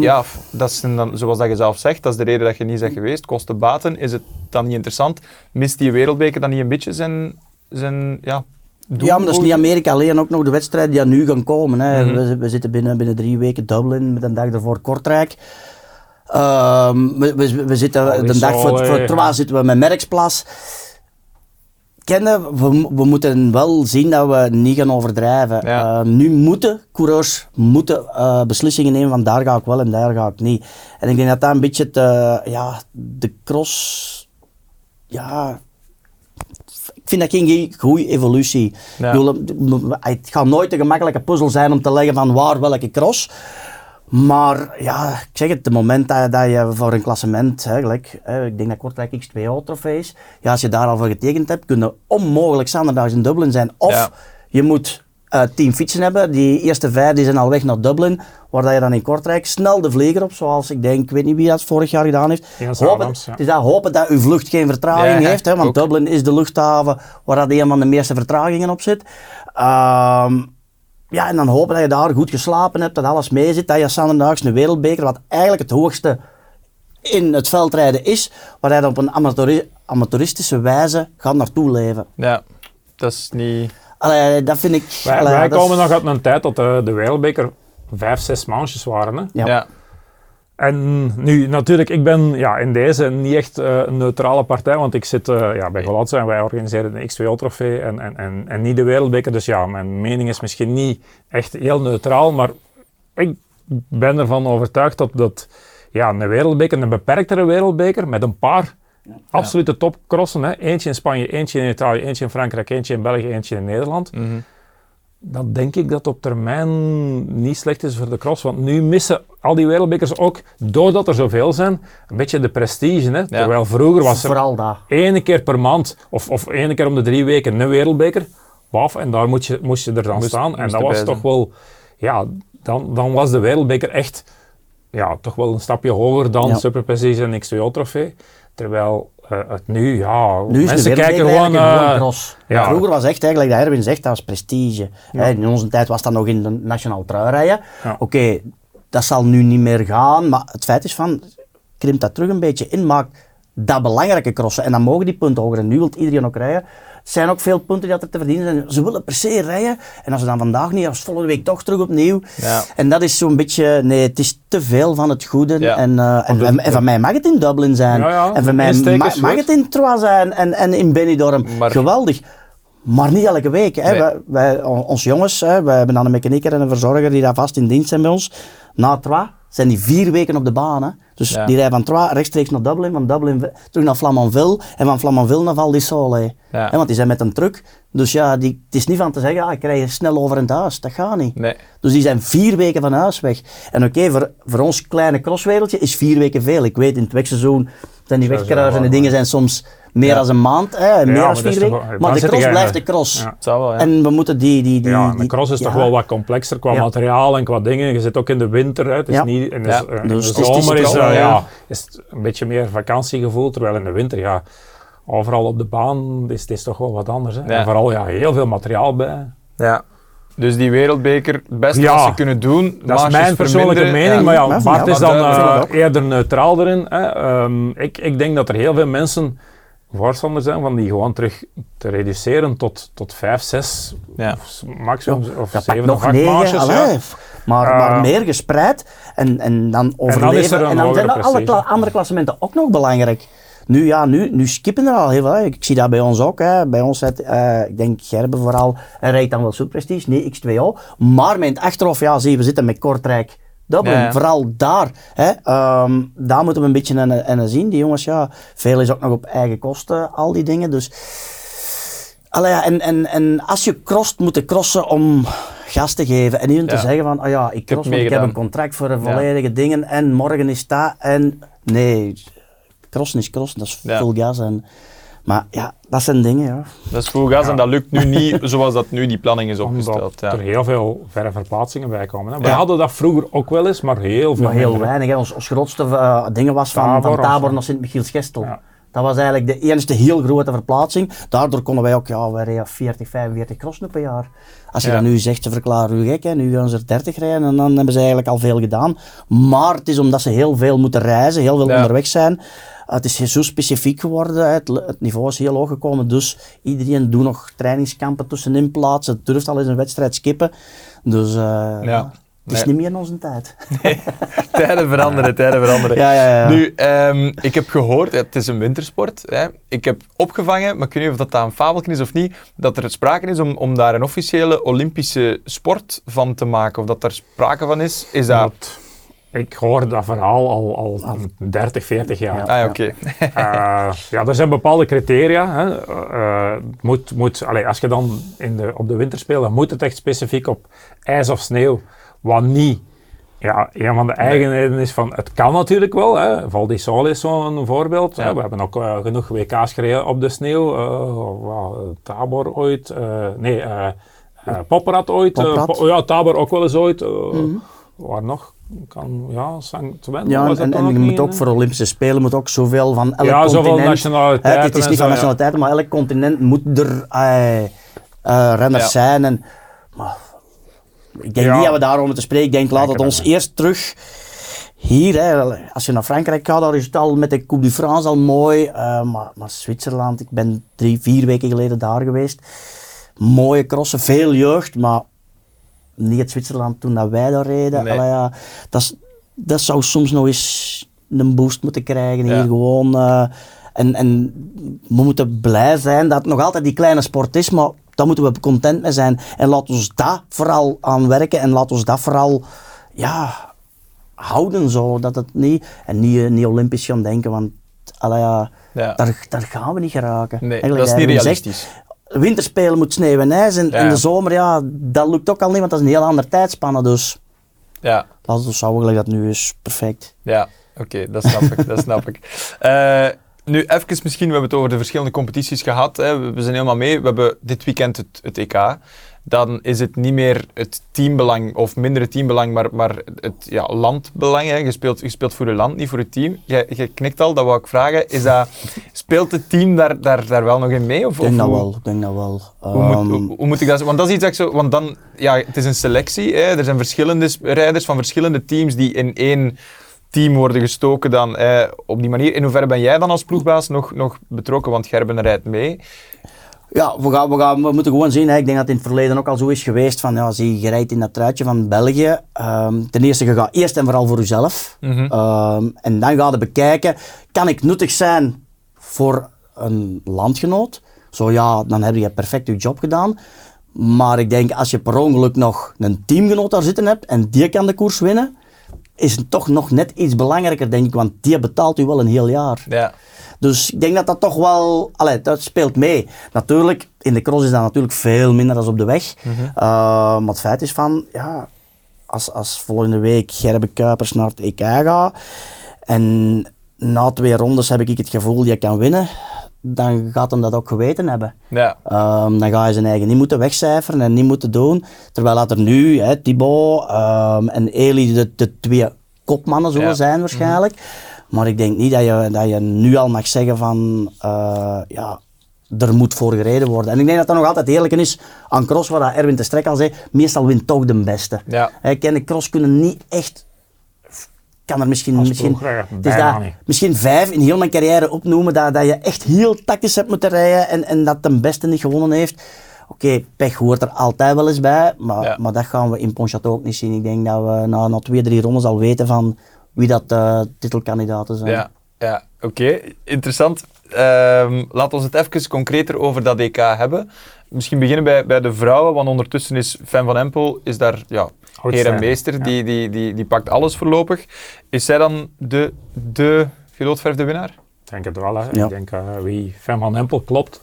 Ja, f- dat is dan, zoals dat je zelf zegt, dat is de reden dat je niet bent geweest. Kosten baten, is het dan niet interessant? Mist die wereldbeker dan niet een beetje zijn, zijn ja, Ja, maar dat is niet Amerika alleen, ook nog de wedstrijden die nu gaan komen. Hè. we, we zitten binnen, binnen drie weken Dublin met een dag ervoor Kortrijk. Ehm, we, we, we zitten de dag voor, voor Allee. Troyes zitten we met Merksplas. Kennen, we, we moeten wel zien dat we niet gaan overdrijven. Ja. Ehm, nu moeten coureurs moeten, eh, beslissingen nemen van daar ga ik wel en daar ga ik niet. En ik denk dat dat een beetje te, ja, de cross ja, vind dat geen goede evolutie. Ja. Ik bedoel, het gaat nooit een gemakkelijke puzzel zijn om te leggen van waar welke cross. Maar ja, ik zeg het, het moment dat, dat je voor een klassement, eigenlijk, hè, ik denk dat Kortrijk X2O trofee is, ja, als je daar al voor getekend hebt, kun je onmogelijk zaterdags in Dublin zijn. Of Ja. je moet eh tien fietsen hebben, die eerste vijf die zijn al weg naar Dublin, waar dat je dan in Kortrijk snel de vlieger op, zoals ik denk, ik weet niet wie dat vorig jaar gedaan heeft. Hopen, Adams, ja. Het is dat hopen dat uw vlucht geen vertraging Ja, heeft, hè, want ook. Dublin is de luchthaven waar dat een van de meeste vertragingen op zit. Ehm, ja, en dan hopen dat je daar goed geslapen hebt, dat alles mee zit, dat je zanderdaags een wereldbeker, wat eigenlijk het hoogste in het veldrijden is, waar hij op een amateuri- amateuristische wijze gaat naartoe leven. Ja, dat is niet... Allee, dat vind ik... Wij, allee, wij dat is- komen nog uit een tijd dat de, de wereldbeker vijf, zes maandjes waren. Hè? Ja. Ja. En nu, natuurlijk, ik ben ja, in deze niet echt eh, een neutrale partij, want ik zit eh, ja, bij Golazzo en wij organiseren de X2O-trofee en, en, en, en niet de wereldbeker. Dus ja, mijn mening is misschien niet echt heel neutraal, maar ik ben ervan overtuigd dat, dat ja, een wereldbeker, een beperktere wereldbeker, met een paar absolute topcrossen, hè, eentje in Spanje, eentje in Italië, eentje in Frankrijk, eentje in België, eentje in Nederland, Mhm. Dan denk ik dat op termijn niet slecht is voor de cross. Want nu missen al die wereldbekers ook, doordat er zoveel zijn, een beetje de prestige. Hè? Terwijl vroeger was er Vooral dat. één keer per maand of, of één keer om de drie weken een wereldbeker. Waf, en daar moet je, moest je er dan Moest- staan. En moest dat was toch wel, ja, dan, dan was de wereldbeker echt ja, toch wel een stapje hoger dan Ja. Super Prestige en X2O trofee. Terwijl eh, het nu, ja, Nu is mensen kijken gewoon... eh, ja. Vroeger was echt eigenlijk, dat Erwin zegt, dat was prestige. Hè, in onze tijd was dat nog in de nationaal truirijden. Ja. Oké, dat zal nu niet meer gaan, maar het feit is van, krimpt dat terug een beetje in, maakt dat belangrijke crossen. En dan mogen die punten hoger. En nu wil iedereen ook rijden. Er zijn ook veel punten die dat er te verdienen zijn. Ze willen per se rijden. En als ze dan vandaag niet, als volgende week toch terug opnieuw. Ja. En dat is zo'n beetje, nee, het is te veel van het goede. Ja. En, eh, en, de- en, en van mij mag het in Dublin zijn. Ja, ja, en van mij ma- mag het in Troyes zijn en, en in Benidorm. Maar- Geweldig. Maar niet elke week. Hè. Nee. Wij, wij, on- ons jongens, hè, wij hebben dan een mechanieker en een verzorger die daar vast in dienst zijn bij ons. Na Troyes zijn die vier weken op de baan. Hè. Dus Ja. die rijden van Troyes rechtstreeks naar Dublin, van Dublin terug naar Flamanville en van Flamanville naar Val di Sole. Ja. Want die zijn met een truck. Dus ja, die, het is niet van te zeggen, ah, ik rij hier snel over in het huis. Dat gaat niet. Nee. Dus die zijn vier weken van huis weg. En oké, voor, voor ons kleine crosswereldje is vier weken veel. Ik weet, in het wegseizoen zijn die wegkruisende maar- dingen zijn soms meer Ja. dan een maand, hè, meer maar dan vier weken. Maar de cross blijft de cross. Ja. Het zou wel, ja. En we moeten die... die, die Ja, de cross is toch wel wat complexer qua Ja. materiaal en qua dingen. Je zit ook in de winter, hè. het is Ja. niet in de, Ja. eh, in Dus de is zomer is, eh, ja. ja, is het een beetje meer vakantiegevoel, terwijl in de winter, ja, overal op de baan is het is toch wel wat anders. Hè. Ja. En vooral ja, heel veel materiaal bij. Ja. Dus die wereldbeker, het beste Ja. wat ze kunnen doen, Dat is mijn persoonlijke mening, maar ja, Bart is dan eh, eerder neutraal erin. Hè. Ehm, ik, ik denk dat er heel veel mensen voorstander zijn van die gewoon terug te reduceren tot, tot 5, 6, Ja. maximum of pakt 7 nog of 8 negen, maandjes. ja. maar, Eh, maar meer gespreid en, en dan overleven. er een en dan zijn alle kla- andere klassementen ook nog belangrijk. Nu, ja, nu, nu skippen er al heel veel. Ik zie dat bij ons ook. Hè. Bij ons, het, eh, ik denk Gerben vooral, rijdt dan wel Super Prestige, nee X2O. Maar met het achterhoofd, ja, zie je, we zitten met Kortrijk. Vooral daar. Hè. Ehm, daar moeten we een beetje en zien. Die jongens, ja, veel is ook nog op eigen kosten, al die dingen. Dus Allee, ja, en, en, en als je crost, moet je crossen om gas te geven. En niet om te zeggen van, oh ja, ik cross, want ik heb een contract voor een volledige dingen en morgen is dat. En nee, crossen is crossen, dat is full gas. En, Maar ja, dat zijn dingen, ja. Dat is full gas en dat lukt nu niet zoals dat nu die planning is opgesteld. Omdat Ja. er heel veel verre verplaatsingen bij komen. Hè. We Ja. hadden dat vroeger ook wel eens, maar heel veel Maar heel minder. weinig. Hè. Ons, ons grootste eh, dingen was van Tabor van Tabor naar Sint-Michiels-Gestel. Ja. Dat was eigenlijk de enige heel grote verplaatsing. Daardoor konden wij ook, ja, wij reden 40, 45 crossen per jaar. Als je Ja. dan nu zegt, ze verklaren u gek, hè. nu gaan ze er 30 rijden en dan hebben ze eigenlijk al veel gedaan. Maar het is omdat ze heel veel moeten reizen, heel veel Ja. onderweg zijn. Het is zo specifiek geworden, het, het niveau is heel hoog gekomen, dus iedereen doet nog trainingskampen tussenin plaatsen, het durft al eens een wedstrijd skippen. Dus eh, Ja. het is Nee. niet meer in onze tijd. Tijden veranderen, tijden veranderen. Ja, ja, ja. Nu, ehm, ik heb gehoord, het is een wintersport. Hè. Ik heb opgevangen, maar ik weet niet of dat, een fabeltje is of niet, dat er sprake is om, om daar een officiële Olympische sport van te maken. Of dat er sprake van is. Is dat... Dat- ik hoor dat verhaal al, al 30, 40 jaar. Ja. Ah, oké. Eh, ja, er zijn bepaalde criteria. Hè. Eh, het moet, moet, allee, als je dan in de, op de winterspelen moet het echt specifiek op ijs of sneeuw. Wat niet. Ja, een van de eigenheden is van, het kan natuurlijk wel. Hè. Val di Sole is zo'n voorbeeld. Ja. We hebben ook eh, genoeg WK's gereden op de sneeuw. Eh, Tabor ooit. eh, nee, eh eh, Popperat ooit. eh. Po- ja, Tabor ook wel eens ooit. eh, Waar nog? Kan, ja, Ja, was en, en je moet ook voor Olympische Spelen moet ook zoveel van elk Ja, zoveel continent. nationaliteiten Hè, het is en niet zo, van ja. nationaliteiten, maar elk continent moet er eh, eh, renners Ja. zijn. En, maar, ik denk Ja. niet dat we daarover moeten spreken. Ik denk, laat het ons eerst terug hier. Hè, als je naar Frankrijk gaat, daar is het al met de Coupe du France al mooi. eh, maar, maar Zwitserland, ik ben drie, vier weken geleden daar geweest. Mooie crossen, veel jeugd, maar niet het Zwitserland toen dat wij daar reden. Nee. Allee, ja, dat, is- dat zou soms nog eens een boost moeten krijgen Ja. hier gewoon. eh, en, en we moeten blij zijn dat het nog altijd die kleine sport is, maar daar moeten we content mee zijn. En laat ons daar vooral aan werken en laat ons dat vooral ja, houden zo. Dat het niet, en niet, eh, niet olympisch gaan denken, want allee, ja, daar, daar gaan we niet geraken. Nee, Eigenlijk dat is niet realistisch. Winterspelen moet sneeuw en ijs en, Ja. de zomer, ja, dat lukt ook al niet, want dat is een heel andere tijdspanne. Dus Ja. laten we zo gelijk dat nu is, perfect. Ja, oké, dat snap ik. Dat snap ik. Eh, nu, even misschien, we hebben het over de verschillende competities gehad. Hè. We we zijn helemaal mee. We hebben dit weekend het, het EK. Dan is het niet meer het teambelang, of minder het teambelang, maar, maar het ja, landbelang. Hè. Je, speelt, je speelt voor je land, niet voor het team. Je, je knikt al, dat wou ik vragen. Is dat, speelt het team daar, daar, daar wel nog in mee? Of, Ik denk of dat wel, ik denk dat wel. Hoe moet, Ehm, hoe, hoe moet ik dat? Want dat is iets dat ik zo... Want dan... Ja, het is een selectie. Hè. Er zijn verschillende rijders van verschillende teams die in één team worden gestoken dan eh, op die manier. In hoeverre ben jij dan als ploegbaas nog, nog betrokken? Want Gerben rijdt mee. Ja, we, gaan, we, gaan, we moeten gewoon zien. Hè. Ik denk dat het in het verleden ook al zo is geweest. Van, ja, zie, je rijdt in dat truitje van België. Ehm, ten eerste, je gaat eerst en vooral voor jezelf. Mhm. Ehm, en dan ga je bekijken, kan ik nuttig zijn voor een landgenoot? Zo ja, dan heb je perfect je job gedaan. Maar ik denk, als je per ongeluk nog een teamgenoot daar zitten hebt en die kan de koers winnen, is het toch nog net iets belangrijker, denk ik. Want die betaalt u wel een heel jaar. Ja. Dus ik denk dat dat toch wel, allee, dat speelt mee. Natuurlijk, in de cross is dat natuurlijk veel minder dan op de weg. Eh, maar het feit is van, ja, als, als volgende week Gerbe Kuipers naar het EK gaat en na twee rondes heb ik het gevoel dat je kan winnen, dan gaat hem dat ook geweten hebben. Ja. Ehm, dan ga je zijn eigen niet moeten wegcijferen en niet moeten doen. Terwijl dat er nu, hè, Thibaut ehm, en Eli de, de twee kopmannen zullen Ja. zijn waarschijnlijk. Maar ik denk niet dat je, dat je nu al mag zeggen van, eh, ja, er moet voor gereden worden. En ik denk dat dat nog altijd eerlijk is aan cross, wat dat Erwin de Strek al zei, meestal wint toch de beste. Ja. De cross kunnen niet echt, kan er misschien, misschien, dat, niet. misschien vijf in heel mijn carrière opnoemen dat, dat je echt heel tactisch hebt moeten rijden en, en dat de beste niet gewonnen heeft. Oké, pech hoort er altijd wel eens bij, maar, Ja. maar dat gaan we in Pontchâteau ook niet zien. Ik denk dat we na, na twee, drie rondes al weten van wie dat eh, titelkandidaten zijn. Ja, ja oké. Interessant. Ehm laten we het even concreter over dat EK hebben. Misschien beginnen bij, bij de vrouwen, want ondertussen is Fan van Empel is daar ja, heer en meester. ja. Die, die, die, die pakt alles voorlopig. Is zij dan de, de winnaar? Ik denk het wel. Hè. Ja. Ik denk uh, wie Fem van Empel klopt,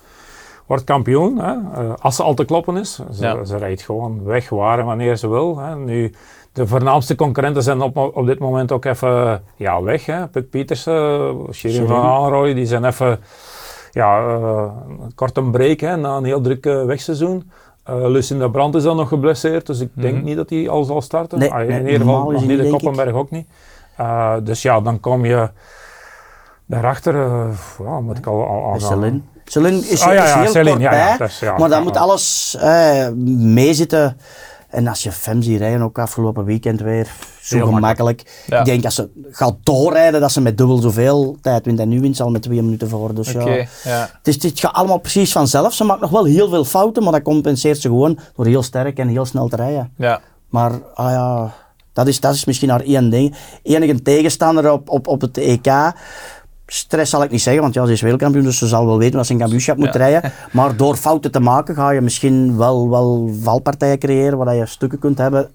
wordt kampioen. Hè. Uh, als ze al te kloppen is. Ze, Ja. ze rijdt gewoon weg waar en wanneer ze wil. Hè. Nu, de voornaamste concurrenten zijn op, op dit moment ook even ja, weg. Hè. Puk Pietersen, Shirin van Aanrooy, die zijn even ja, uh, kort een break hè, na een heel druk uh, wegseizoen. Uh, Lucinda Brandt is dan nog geblesseerd, dus ik denk mm -hmm. niet dat hij al zal starten. Nee, ah, in nee, ieder geval nog niet de Koppenberg ook niet. Uh, dus ja, dan kom je daarachter, ja, moet ik al, al, al Celine. Celine is, Ah, ja, is ja, heel Celine, kort bij, maar dan moet alles eh, meezitten. En als je Fem ziet rijden, ook afgelopen weekend weer, zo Heel gemakkelijk. Ja. Ik denk als ze gaat doorrijden, dat ze met dubbel zoveel tijd wint. En nu wint ze al met twee minuten voor. Dus ja, ja. het, is, het gaat allemaal precies vanzelf. Ze maakt nog wel heel veel fouten, maar dat compenseert ze gewoon door heel sterk en heel snel te rijden. ja. Maar ah ja, dat is, dat is misschien haar één ding. Enige tegenstander op, op, op het EK. Stress zal ik niet zeggen, want ja, ze is wereldkampioen, dus ze zal wel weten wat ze een kampioenschap moet Ja. rijden. Maar door fouten te maken ga je misschien wel, wel valpartijen creëren waar je stukken kunt hebben.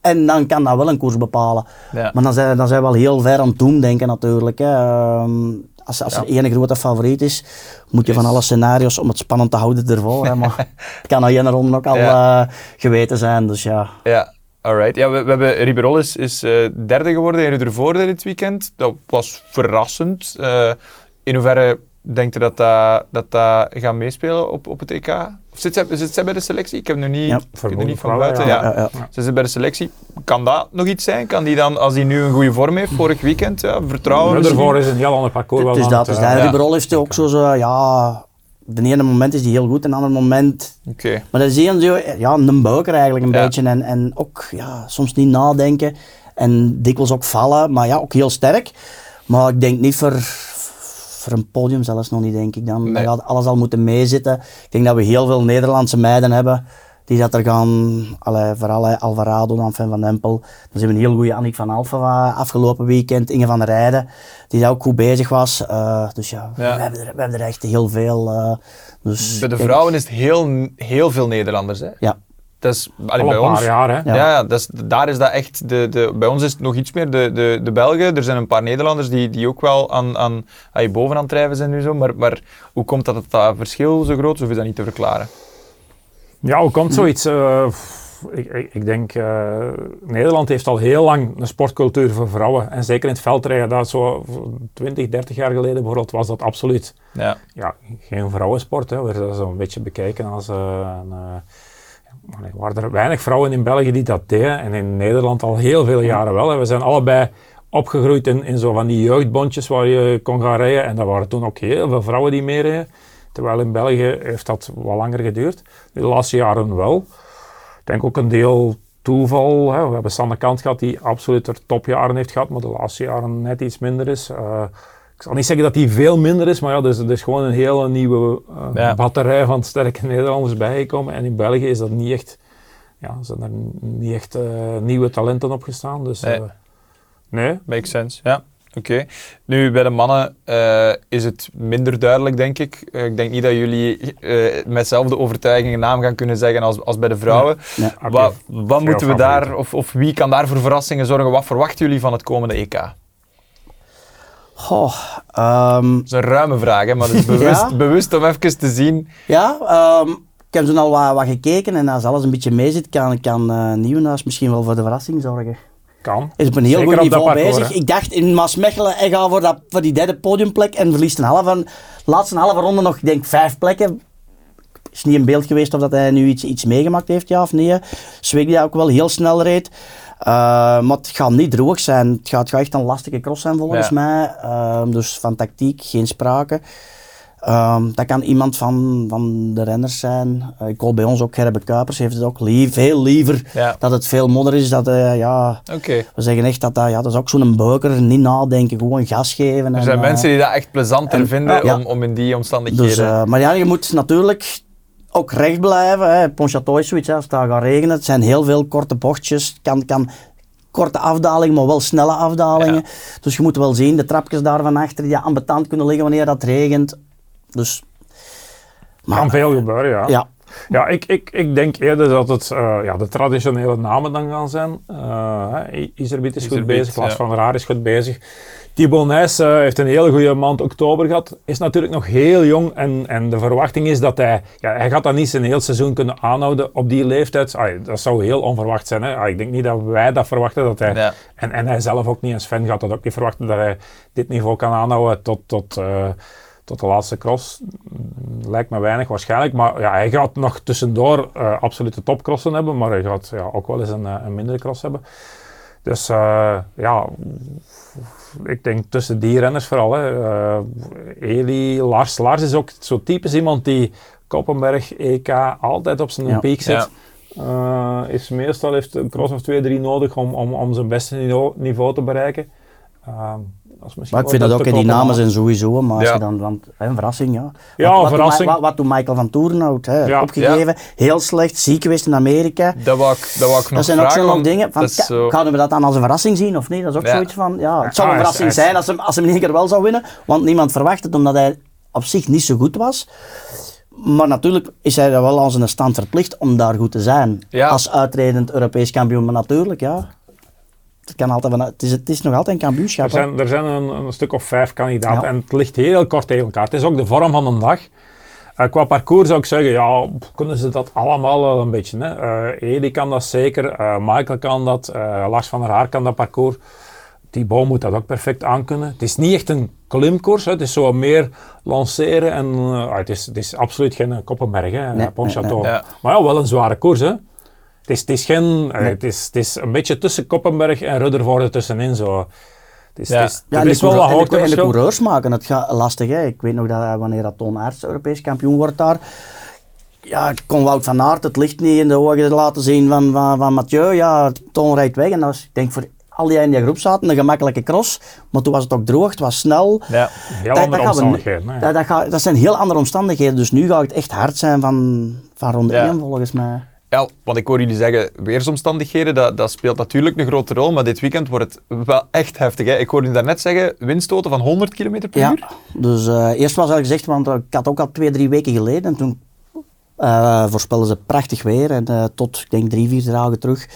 En dan kan dat wel een koers bepalen. Ja. Maar dan zijn, dan zijn we wel heel ver aan het doen denken natuurlijk. Hè. Ehm, als als Ja. er één grote favoriet is, moet je van alle scenario's om het spannend te houden ervoor. Hè. Maar het kan na één ronde ook al eh, geweten zijn. Dus ja, Ja, alright. Ja, we, we hebben, Riberol is, is eh, derde geworden in Ruddervoorde dit weekend. Dat was verrassend. Eh, in hoeverre denkt u dat dat, dat, dat gaat meespelen op, op het EK? Of zit zij, zit zij bij de selectie? Ik heb nu niet, Ja. ik heb nu niet van buiten. Ja. ja, ja. Ze zit bij de selectie. Kan dat nog iets zijn? Kan die dan, als hij nu een goede vorm heeft, vorig weekend, ja, vertrouwen? Rutherford is een heel ander parcours. wel Dus aan dat het, is eh, dat. ja. Riberol heeft ook zo, zo, ja, de ene moment is die heel goed, en andere moment... Oké. Maar dat is een, zo, ja, een buiker eigenlijk een Ja. beetje. En, en ook ja, soms niet nadenken. En dikwijls ook vallen, maar ja, ook heel sterk. Maar ik denk niet voor, voor een podium zelfs nog niet, denk ik. Dan, Nee. dan gaat alles al moeten meezitten. Ik denk dat we heel veel Nederlandse meiden hebben. Die dat er gaan, allee, vooral hè, Alvarado, dan Fan van Empel. Dan zijn we een heel goede Annick van Alphen afgelopen weekend. Inge van der Rijden, die daar ook goed bezig was. Eh, dus ja, Ja. We, hebben er, we hebben er echt heel veel. eh, dus Bij de denk- vrouwen is het heel, heel veel Nederlanders. Hè? Ja, Dat is, allee, Al bij een paar ons, jaar, hè. Ja, Ja. dat is, daar is dat echt. De, de, bij ons is het nog iets meer de, de, de Belgen. Er zijn een paar Nederlanders die, die ook wel aan, aan, aan je boven aan het drijven zijn nu zo. Maar, maar hoe komt dat, het dat verschil zo groot is, of is dat niet te verklaren? Ja, hoe komt zoiets? Eh, ik, ik, ik denk, eh, Nederland heeft al heel lang een sportcultuur voor vrouwen. En zeker in het veldrijden, dat zo 20, 30 jaar geleden bijvoorbeeld, was dat absoluut Ja, ja, geen vrouwensport. Hè. werd dat zo een beetje bekeken als... een, eh, er waren er weinig vrouwen in België die dat deden. En in Nederland al heel veel jaren wel. We zijn allebei opgegroeid in, in zo van die jeugdbondjes waar je kon gaan rijden. En daar waren toen ook heel veel vrouwen die meereden. Terwijl in België heeft dat wat langer geduurd. De laatste jaren wel. Ik denk ook een deel toeval. Hè. We hebben Sanne Kant gehad die absoluut er topjaren heeft gehad, maar de laatste jaren net iets minder is. Eh, ik zal niet zeggen dat die veel minder is, maar ja, er is, er is gewoon een hele nieuwe eh, Ja. batterij van sterke Nederlanders bijgekomen. En in België is dat niet echt, ja, zijn er niet echt eh, nieuwe talenten opgestaan. Dus Nee. nee. makes sense. Ja. Oké. Nu, bij de mannen eh, is het minder duidelijk, denk ik. Eh, ik denk niet dat jullie eh, met dezelfde overtuiging een naam gaan kunnen zeggen als, als bij de vrouwen. Oké, Wat, wat moeten we daar, of, of wie kan daar voor verrassingen zorgen? Wat verwachten jullie van het komende EK? Dat Goh, ehm, is een ruime vraag, hè, maar het is bewust, Ja. bewust om even te zien. ja, ehm, ik heb toen al wat, wat gekeken en als alles een beetje meezit, kan, kan eh Nieuwenhuis misschien wel voor de verrassing zorgen. Kan. Is op een heel Zeker goed niveau parcours, bezig. hè. Ik dacht in Maasmechelen, hij gaat voor, dat, voor die derde podiumplek en verliest een halve, laatste halve ronde nog, ik denk vijf plekken. Is niet in beeld geweest of dat hij nu iets, iets meegemaakt heeft, ja of nee. Zweek die ook wel heel snel reed. Eh, maar het gaat niet droog zijn. Het gaat, het gaat echt een lastige cross zijn volgens Ja. mij. Ehm, dus van tactiek geen sprake. Ehm, dat kan iemand van, van de renners zijn. Eh, ik hoor bij ons ook Gerbe Kuipers heeft het ook lief, heel liever Ja. dat het veel modder is. Dat, eh, ja, we zeggen echt dat dat, ja, dat is ook zo'n beuker, niet nadenken, gewoon gas geven. Er zijn eh, mensen die dat echt plezanter en- vinden ja. om, om in die omstandigheden... Dus, eh, maar ja, je moet natuurlijk ook recht blijven. Hè. Pontchâteau is zoiets, hè. als het daar gaat regenen. Het zijn heel veel korte bochtjes. Kan, kan korte afdalingen, maar wel snelle afdalingen. Dus je moet wel zien, de trapjes daar van achter die ambetant kunnen liggen wanneer dat regent. Dus, Kan veel gebeuren, ja. ja. Ja, ik, ik, ik denk eerder dat het eh, ja, de traditionele namen dan gaan zijn. Uh, Iserbiet is goed bezig, Lars ja. van der Haar is goed bezig. Thibaut Nijs eh, heeft een hele goede maand oktober gehad. Is natuurlijk nog heel jong en, en de verwachting is dat hij... Ja, hij gaat dat niet zijn heel seizoen kunnen aanhouden op die leeftijd. Dat zou heel onverwacht zijn. Hè? Ik denk niet dat wij dat verwachten. Dat hij, Ja. en, en hij zelf ook niet. En Sven gaat dat ook niet verwachten dat hij dit niveau kan aanhouden tot... tot eh, tot de laatste cross. Mm, Lijkt me weinig waarschijnlijk, maar ja, hij gaat nog tussendoor uh, absolute topcrossen hebben, maar hij gaat ja, ook wel eens een, een mindere cross hebben. Dus uh, ja, ik denk tussen die renners vooral. Hè. Uh, Eli, Lars. Lars is ook zo typisch iemand die Koppenberg, EK altijd op zijn ja. piek zit. Ja. Uh, is meestal heeft een cross of twee, drie nodig om, om, om zijn beste niveau, niveau te bereiken. Maar ik vind dat ook, die namen zijn sowieso, maar als ja. je dan, want, hè, een verrassing, ja. Ja, wat, wat verrassing. Doet, wat, wat doet Michael van Toerenhout, hè, ja. opgegeven, heel slecht, ziek geweest in Amerika. Dat wou ik, dat wou ik nog Dat zijn vragen, ook zo'n dingen, van, zo... gaan we dat dan als een verrassing zien of niet? Dat is ook zoiets van, ja, het zou een verrassing is, zijn als hij, als hij in één keer wel zou winnen, want niemand verwacht het, omdat hij op zich niet zo goed was. Maar natuurlijk is hij er wel aan zijn stand verplicht om daar goed te zijn. Als uitredend Europees kampioen, maar natuurlijk, ja. Het, kan altijd van, het, is, het is nog altijd een kampioenschap. Er zijn, er zijn een, een, stuk of vijf kandidaten ja. en het ligt heel kort tegen elkaar. Het is ook de vorm van een dag. Uh, qua parcours zou ik zeggen, ja, kunnen ze dat allemaal wel een beetje. Hè? Uh, Edi kan dat zeker, uh, Michael kan dat, Lars van der Haar kan dat parcours. Thibaut moet dat ook perfect aankunnen. Het is niet echt een klimkoers, hè. het is zo meer lanceren en uh, het, is, het is absoluut geen Koppenberg, hè, nee, Pontchâteau. Nee, ja. Maar ja, wel een zware koers. Hè. Het, is, het, is geen, nee. het, is, het is een beetje tussen Koppenberg en Ruddervoorde tussenin. Zo. Het is, ja. het is, ja, is wel wat hoogte En de coureurs maken het gaat lastig. Hè. Ik weet nog dat wanneer dat Toon Aerts Europees kampioen wordt daar, ja, kon Wout van Aert het licht niet in de ogen laten zien van, van, van Mathieu. Ja, Toon rijdt weg en dat was, ik denk voor al die in die groep zaten, een gemakkelijke cross, maar toen was het ook droog, het was snel. Ja, heel dat, andere dat omstandigheden. We, dat, dat, gaat, dat, zijn heel andere omstandigheden, dus nu gaat het echt hard zijn van, van ronde ja. 1 volgens mij. Ja, want ik hoor jullie zeggen, weersomstandigheden, dat, dat speelt natuurlijk een grote rol, maar dit weekend wordt het wel echt heftig. Hè? Ik hoorde je daarnet zeggen, windstoten van 100 km per ja, uur. dus uh, eerst was al gezegd, want ik had ook al twee, drie weken geleden, en toen uh, voorspelden ze prachtig weer, en uh, tot, ik denk, drie, vier dagen terug,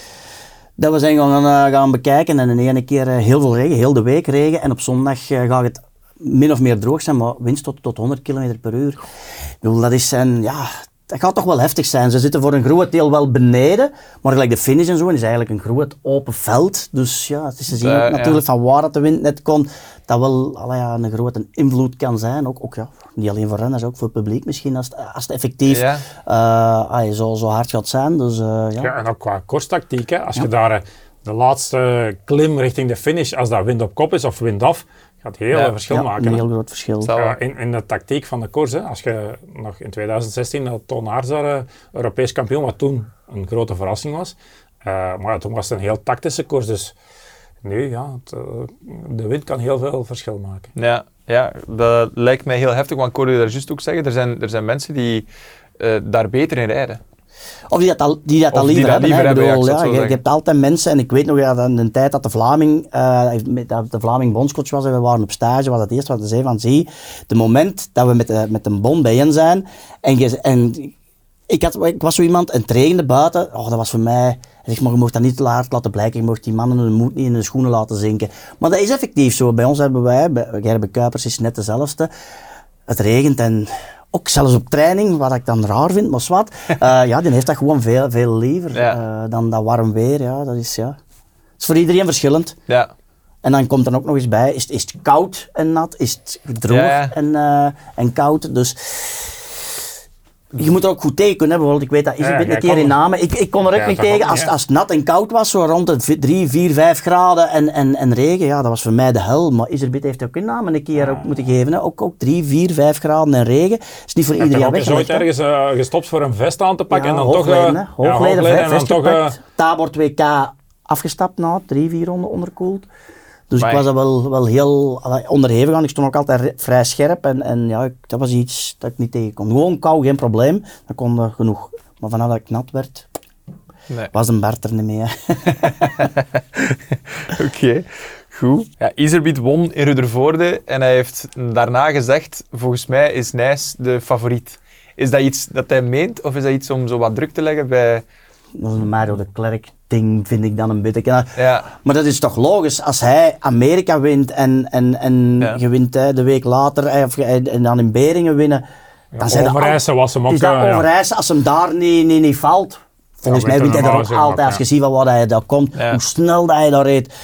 dat we zijn gaan, gaan bekijken en de ene keer heel veel regen, heel de week regen en op zondag gaat het min of meer droog zijn, maar winst tot, tot 100 km per uur. Ik bedoel, dat is zijn, ja, dat gaat toch wel heftig zijn. Ze zitten voor een groot deel wel beneden, maar gelijk de finish en zo is eigenlijk een groot open veld. Dus ja, het is te zien uh, natuurlijk ja. van waar het de wind net komt, dat wel allee, ja, een grote invloed kan zijn. Ook, ook ja, niet alleen voor renners, ook voor het publiek misschien, als het, als het effectief ja. uh, allee, zo, zo hard gaat zijn. Dus, uh, ja. ja, en ook qua korstactiek, hè. als je daar de laatste klim richting de finish, als dat wind op kop is of wind af, gaat heel ja, verschil ja, maken. Een heel groot verschil. Uh, in, in de tactiek van de koers, hè. als je nog in 2016 dat Toon Aerts uh, Europees kampioen, wat toen een grote verrassing was, uh, maar toen was het een heel tactische koers, dus nu, ja, het, de wind kan heel veel verschil maken. Ja, ja, dat lijkt mij heel heftig, want ik hoorde je daar juist ook zeggen, er zijn, er zijn mensen die daar beter in rijden. Of die dat al, die dat al liever hebben. liever bedoel, ja, je, hebt altijd mensen, en ik weet nog ja, in de tijd dat de Vlaming, uh, dat de Vlaming bondscoach was en we waren op stage, was het eerste wat hij zei van zie, de moment dat we met, de, met een bond bijeen zijn en, je, en ik, had, ik was zo iemand en het regende buiten, oh, dat was voor mij, hij zegt, maar je mocht dat niet te laat laten blijken, je mocht die mannen hun moed niet in de schoenen laten zinken. Maar dat is effectief zo. Bij ons hebben wij, bij Gerbe Kuipers is net dezelfde. Het regent en ook zelfs op training, wat ik dan raar vind, maar zwart. Uh, ja, die heeft dat gewoon veel, veel liever Ja. uh, dan dat warm weer. Ja, dat is, ja. Het is voor iedereen verschillend. Ja. En dan komt er ook nog eens bij, is, het- is het koud en nat? Is het droog Ja. En, eh, en koud? Dus je moet er ook goed tegen kunnen. Bijvoorbeeld, ik weet dat is Ja, een keer in Namen. Ik, ik kon er ook Ja, niet dat tegen als, ja. als het nat en koud was, zo rond de 3, 4, 5 graden en, en, en regen. Ja, dat was voor mij de hel. Maar Iserbit heeft ook in Namen een keer ook moeten geven. Hè. Ook, ook 3, 4, 5 graden en regen. is niet voor Je iedereen toch ook eens ooit ergens uh, gestopt voor een vest aan te pakken Ja, en dan toch... hoogleden, ja, Hoogleden, hoogleden en dan vest toch... gepakt. Tabor 2K afgestapt na drie, vier ronden onderkoeld. Dus ik was er wel, wel heel onderhevig aan. Ik stond ook altijd vrij scherp. En, en ja, ik- dat was iets dat ik niet tegen kon. Gewoon kou, geen probleem. Dat kon eh, genoeg. Maar vanaf dat ik nat werd, Nee. was een Bert er niet mee. hè. Oké, goed. Ja, Iserbiet won in Ruddervoorde en hij heeft daarna gezegd, volgens mij is Nijs de favoriet. Is dat iets dat hij meent of is dat iets om zo wat druk te leggen bij... Dat is een Mario de Klerk ding, vind ik dan een beetje. Ja, Maar dat is toch logisch, als hij Amerika wint en, en, en Ja. je wint hè, de week later hè, of, je- en dan in Beringen winnen. Dan zijn Overijssel was hem ook... is dat ja. Overijssel, als hem daar niet, niet, niet valt. Volgens Ja, mij wint hij er ook altijd. Als gezien je ziet van waar hij daar komt, Ja. hoe snel dat hij daar reed.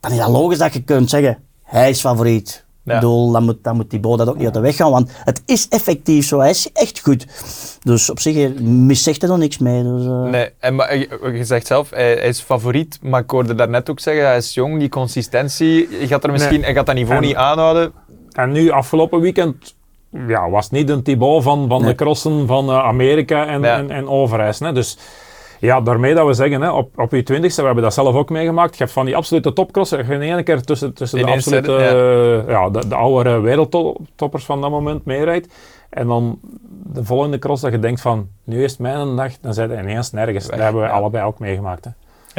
Dan is dat logisch dat je kunt zeggen, hij is favoriet. Ja. Ik bedoel, dan moet, dan moet Thibaut dat ook niet uit de weg gaan, want het is effectief zo, hij is echt goed. Dus op zich eh, miszegt er dan niks mee. Dus, eh, Nee, en, maar, je, je zegt zelf, hij, hij is favoriet, maar ik hoorde daarnet ook zeggen, hij is jong, die consistentie, je gaat er misschien, Nee. hij gaat dat niveau En- niet aanhouden. En nu, afgelopen weekend, ja, was het niet een Thibaut van, van Nee. de crossen van eh, Amerika en, Ja. en, en Overijs. Hè. Dus ja, daarmee dat we zeggen, hè, op, op je twintigste, we hebben dat zelf ook meegemaakt, je hebt van die absolute topcrossen, je in één keer tussen, tussen de absolute, zitten, eh, ja. de, de oude wereldtoppers van dat moment meerijdt. En dan de volgende cross dat je denkt van, nu is het mijn dag, dan zijn we ineens nergens. Dat hebben we Ja. allebei ook meegemaakt. Hè.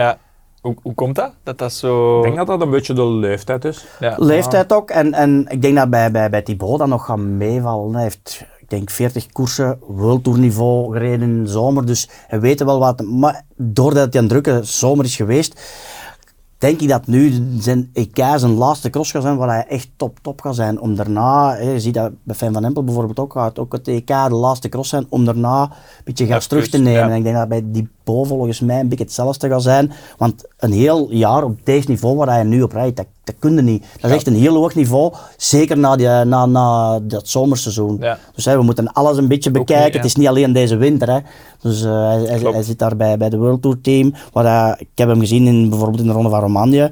Ja. Hoe, hoe komt dat? Dat dat zo... Ik denk dat dat een beetje de leeftijd is. Ja. leeftijd ook. En, en ik denk dat bij, bij, bij Thibaut dat nog gaat meevallen. Hij heeft, ik denk, 40 koersen, World Tour niveau gereden in de zomer. Dus hij weet wel wat. Maar doordat hij een drukke zomer is geweest, denk ik dat nu zijn EK zijn laatste cross gaat zijn waar hij echt top, top gaat zijn. Om daarna, je ziet dat bij Fijn van Empel bijvoorbeeld ook, gaat ook het EK de laatste cross zijn, om daarna een beetje gas terug te nemen. ja. En ik denk dat bij die Bo volgens mij een beetje hetzelfde gaat zijn. Want een heel jaar op deze niveau waar hij nu op rijdt, dat, dat kun je niet. Dat is echt een heel hoog niveau, zeker na, die, na, na dat zomerseizoen. Ja. Dus hè, we moeten alles een beetje bekijken. niet, het is niet alleen deze winter. Hè. Dus eh, hij, hij, Klopt. hij zit daar bij, bij de World Tour team. Waar hij, ik heb hem gezien in, bijvoorbeeld in de Ronde van Romandie.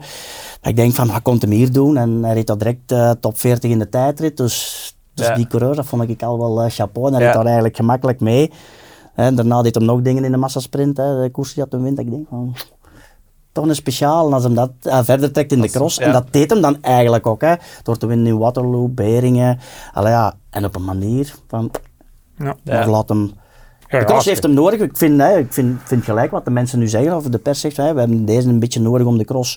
Ik denk van, wat komt hem hier doen? En hij reed dat direct eh, top 40 in de tijdrit. Dus, dus Ja. die coureur, dat vond ik al wel eh, chapeau. En hij reed daar eigenlijk gemakkelijk mee. En daarna deed hij nog dingen in de massasprint. Hè, de koers die had hem wint. Ik denk van, toch een speciaal. En als hem dat eh, verder trekt in de cross. ja. En dat deed hem dan eigenlijk ook. Hè, door te winnen in Waterloo, Beringen. Allee, ja, en op een manier van, Ja. maar laat hem... Ja, de cross heeft hem nodig. Ik vind, hè, ik vind, vind gelijk wat de mensen nu zeggen, of de pers zegt, hè, we hebben deze een beetje nodig om de cross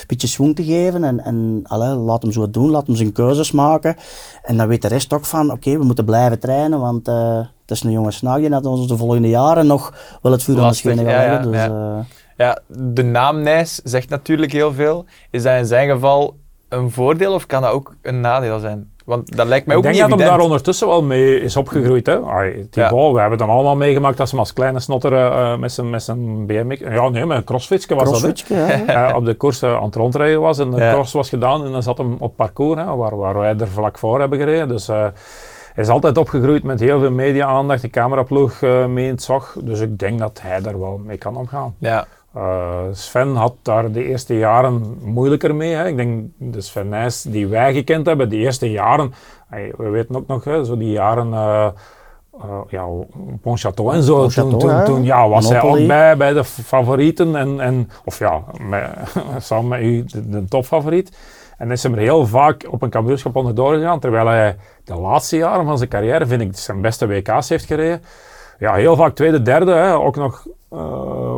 een beetje swing te geven. En, en allee, laat hem zo doen, laat hem zijn keuzes maken. En dan weet de rest ook van, oké, we moeten blijven trainen, want eh, het is een jonge snaak die net ons de volgende jaren nog wel het vuur aan de schenen gaat ja, leggen. ja, Dus, ja. Eh, Ja, de naam Nijs zegt natuurlijk heel veel. Is dat in zijn geval een voordeel of kan dat ook een nadeel zijn? Want dat lijkt mij Ik ook denk niet dat hem daar ondertussen wel mee is opgegroeid. Hè? We hebben het allemaal meegemaakt dat ze hem als kleine snotter eh, met zijn, met zijn BMX, ja nee, met een crossfitje was dat. hè. ja. Eh, op de koers eh, aan het rondrijden was en de Ja. cross was gedaan en dan zat hem op parcours, hè, waar, waar wij er vlak voor hebben gereden. Dus eh, hij is altijd opgegroeid met heel veel media-aandacht, de cameraploeg eh mee in het zag. Dus ik denk dat hij daar wel mee kan omgaan. Ja, Eh, Sven had daar de eerste jaren moeilijker mee. Hè. Ik denk de Sven Nys die wij gekend hebben, de eerste jaren, hey, we weten ook nog, hè, zo die jaren eh, ja, Pontchâteau en zo. Pontchâteau, toen, toen, ja. toen ja, was hij ook bij, bij de favorieten, en, en, of ja, met, samen met u de, de topfavoriet. En is hem er heel vaak op een kampioenschap onderdoor gegaan, terwijl hij de laatste jaren van zijn carrière, vind ik, zijn beste WK's heeft gereden. Ja, heel vaak tweede, derde. Hè. Ook nog,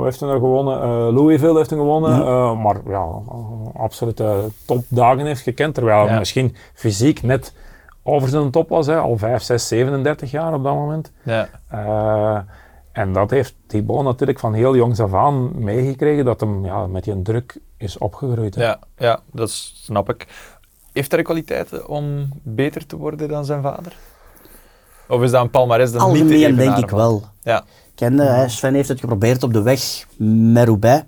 hoe heeft hij nog gewonnen? Eh, Louisville heeft hij gewonnen. Eh, maar ja, eh, absolute topdagen heeft gekend. Terwijl hij Ja. misschien fysiek net over zijn top was. Hè. Al 5, 6, 37 jaar op dat moment. ja. Eh, en dat heeft Thibaut natuurlijk van heel jongs af aan meegekregen. Dat hem ja, met die druk is opgegroeid. hè. Ja, ja, dat snap ik. Heeft hij de kwaliteiten om beter te worden dan zijn vader? Of is dat een palmarès dat niet te Algemeen denk evenaren ik wel. Ja, kende. Hè. Sven heeft het geprobeerd op de weg met Roubaix.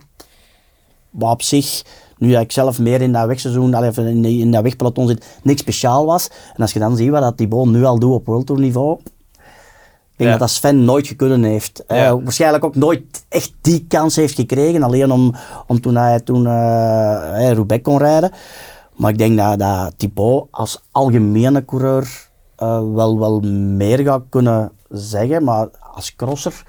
Maar op zich, nu ik zelf meer in dat wegseizoen, in, in dat wegpeloton zit, niks speciaal was. En als je dan ziet wat dat Thibaut nu al doet op World Tour niveau, ik denk Ja. dat dat Sven nooit gekunnen heeft. Ja. Eh, waarschijnlijk ook nooit echt die kans heeft gekregen, alleen om, om toen hij toen, eh, Roubaix kon rijden. Maar ik denk dat, dat Thibaut als algemene coureur eh, wel, wel meer gaat kunnen zeggen, maar als crosser,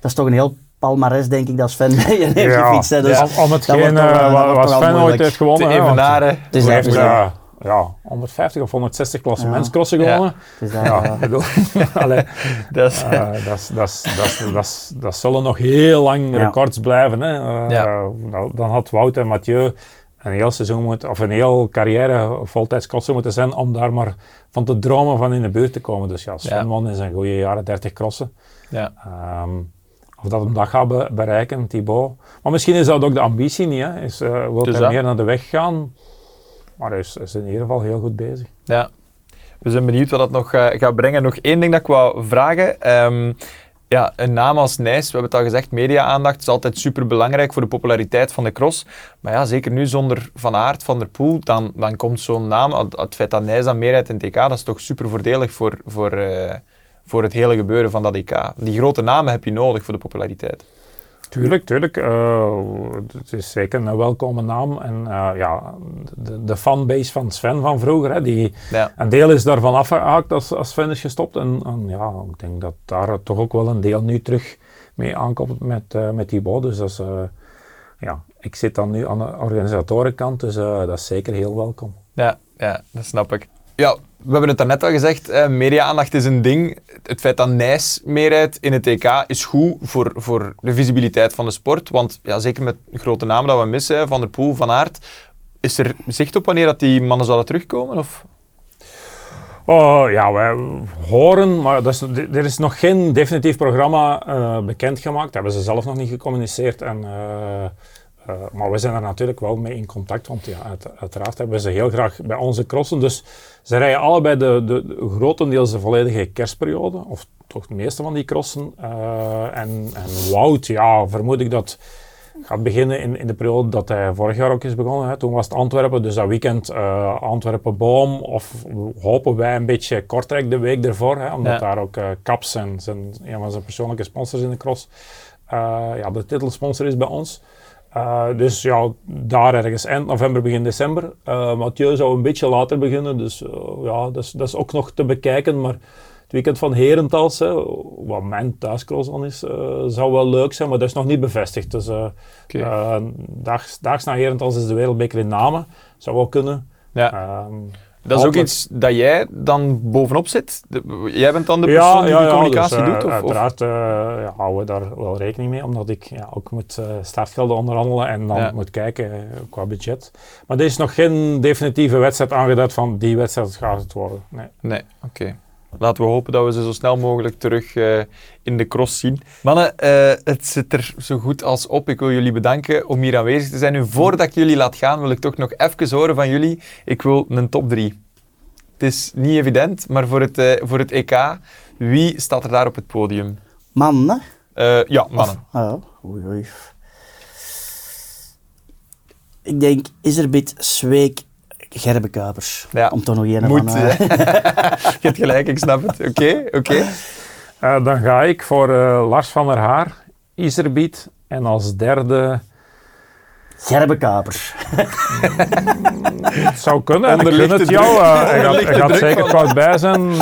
dat is toch een heel palmarès, denk ik, dat Sven mee heeft Ja, gefietst. Hè. Dus om, om hetgeen eh, wat, Sven ooit heeft gewonnen. want evenaren. Eh, ja, 150 of 160 klassementscrossen Ja. gewonnen. Is dat, Ja, bedoel, Dat dat dat zullen nog heel lang Ja. records blijven. Hè. Eh, Ja. nou, dan had Wout en Mathieu een heel seizoen moeten, of een heel carrière voltijds crossen moeten zijn om daar maar van te dromen van in de buurt te komen. Dus ja, Sven Ja. in zijn goede jaren 30 crossen. ja. Ehm, of dat hem dat gaat be- bereiken, Thibaut. Maar misschien is dat ook de ambitie niet. Hè. Is, eh wil Dus hij meer naar de weg gaan. Maar hij is, is in ieder geval heel goed bezig. Ja, we zijn benieuwd wat dat nog eh, gaat brengen. Nog één ding dat ik wou vragen. Ehm, ja, een naam als Nijs, we hebben het al gezegd, media-aandacht is altijd super belangrijk voor de populariteit van de cross. Maar ja, zeker nu zonder Van Aert, Van der Poel, dan, dan komt zo'n naam, het, feit dat Nijs dan meer rijdt in EK, dat is toch super voordelig voor, voor, eh, voor het hele gebeuren van dat EK. Die grote namen heb je nodig voor de populariteit. Tuurlijk, tuurlijk. Uh, het is zeker een welkome naam. En uh, ja, de, de, fanbase van Sven van vroeger, hè, die, Ja. een deel is daarvan afgehaakt als, als Sven is gestopt. En, en ja, ik denk dat daar toch ook wel een deel nu terug mee aankomt met, uh, met Thibaut. Dus dat is, ja, ik zit dan nu aan de organisatorenkant, dus dat is zeker heel welkom. Ja, ja, dat snap ik. Ja, we hebben het daarnet al gezegd, eh, media-aandacht is een ding. Het feit dat Nijs meerijdt in het EK is goed voor, voor de visibiliteit van de sport. Want ja, zeker met grote namen dat we missen, Van der Poel, Van Aert, is er zicht op wanneer dat die mannen zouden terugkomen? Of? Oh, ja, wij horen, maar dat is, er is nog geen definitief programma uh, bekendgemaakt. Dat hebben ze zelf nog niet gecommuniceerd. En, uh, uh, maar we zijn er natuurlijk wel mee in contact, want ja, uit, uiteraard hebben we ze heel graag bij onze crossen. Dus ze rijden allebei de, de, de grotendeels de volledige kerstperiode, of toch de meeste van die crossen. en, en Wout, ja, vermoed ik dat gaat beginnen in, in de periode dat hij vorig jaar ook is begonnen. Hè. Toen was het Antwerpen, dus dat weekend uh, Antwerpen-Boom. Of hopen wij een beetje Kortrijk de week ervoor, hè, omdat Ja. daar ook Caps en zijn, een van zijn persoonlijke sponsors in de cross ja, de titelsponsor is bij ons. Uh, dus ja, daar ergens eind november, begin december. Uh, Mathieu zou een beetje later beginnen, dus uh, ja, dat is, dat is ook nog te bekijken. Maar het weekend van Herentals, hè, wat mijn thuiscross dan is, zou wel leuk zijn, maar dat is nog niet bevestigd. Dus Oké. daags, daags na Herentals is de wereldbeker in Namen. Zou wel kunnen. Ja. Um, Dat is ook iets dat jij dan bovenop zit? De- jij bent dan de persoon die ja, die ja, communicatie dus, eh, doet? Of? Uiteraard eh, ja, houden we daar wel rekening mee, omdat ik ja, ook moet eh, startgelden onderhandelen en dan moet kijken qua budget. Maar er is nog geen definitieve wedstrijd aangeduid van die wedstrijd gaat het worden. Nee. Nee, oké. Laten we hopen dat we ze zo snel mogelijk terug eh, in de cross zien. Mannen, eh, het zit er zo goed als op. Ik wil jullie bedanken om hier aanwezig te zijn. Nu, voordat ik jullie laat gaan, wil ik toch nog even horen van jullie. Ik wil een top 3. Het is niet evident, maar voor het, eh, voor het EK, wie staat er daar op het podium? Man, hè? Eh, ja, mannen. Ah, ja. Oei, oei. Ik denk Iserbit, Zweek, Gerbe Kuipers. Ja. Om toch nog een Moet, van... eh. Je hebt gelijk, ik snap het. Oké, oké. Eh, dan ga ik voor eh, Lars van der Haar, Iserbiet en als derde, Gerbe Kuipers. het zou kunnen, ik Onderlichte gun het jou, hij gaat, hij zeker koud bij zijn.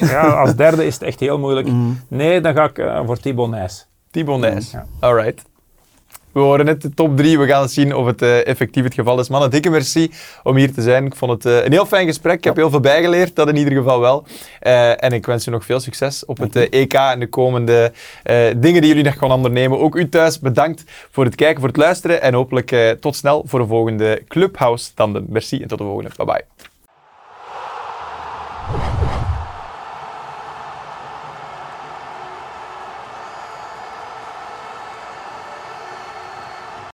Ja, als derde is het echt heel moeilijk. Mm. Nee, dan ga ik voor Thibaut Nijs. Thibaut Nijs. Ja. Alright. We horen net de top 3. We gaan zien of het eh, effectief het geval is. Mannen, dikke merci om hier te zijn. Ik vond het eh, een heel fijn gesprek. Ik heb heel veel bijgeleerd, dat in ieder geval wel. Eh, en ik wens u nog veel succes op het EK en de komende dingen die jullie nog gaan ondernemen. Ook u thuis, bedankt voor het kijken, voor het luisteren. En hopelijk tot snel voor de volgende Clubhouse. Merci en tot de volgende. Bye bye.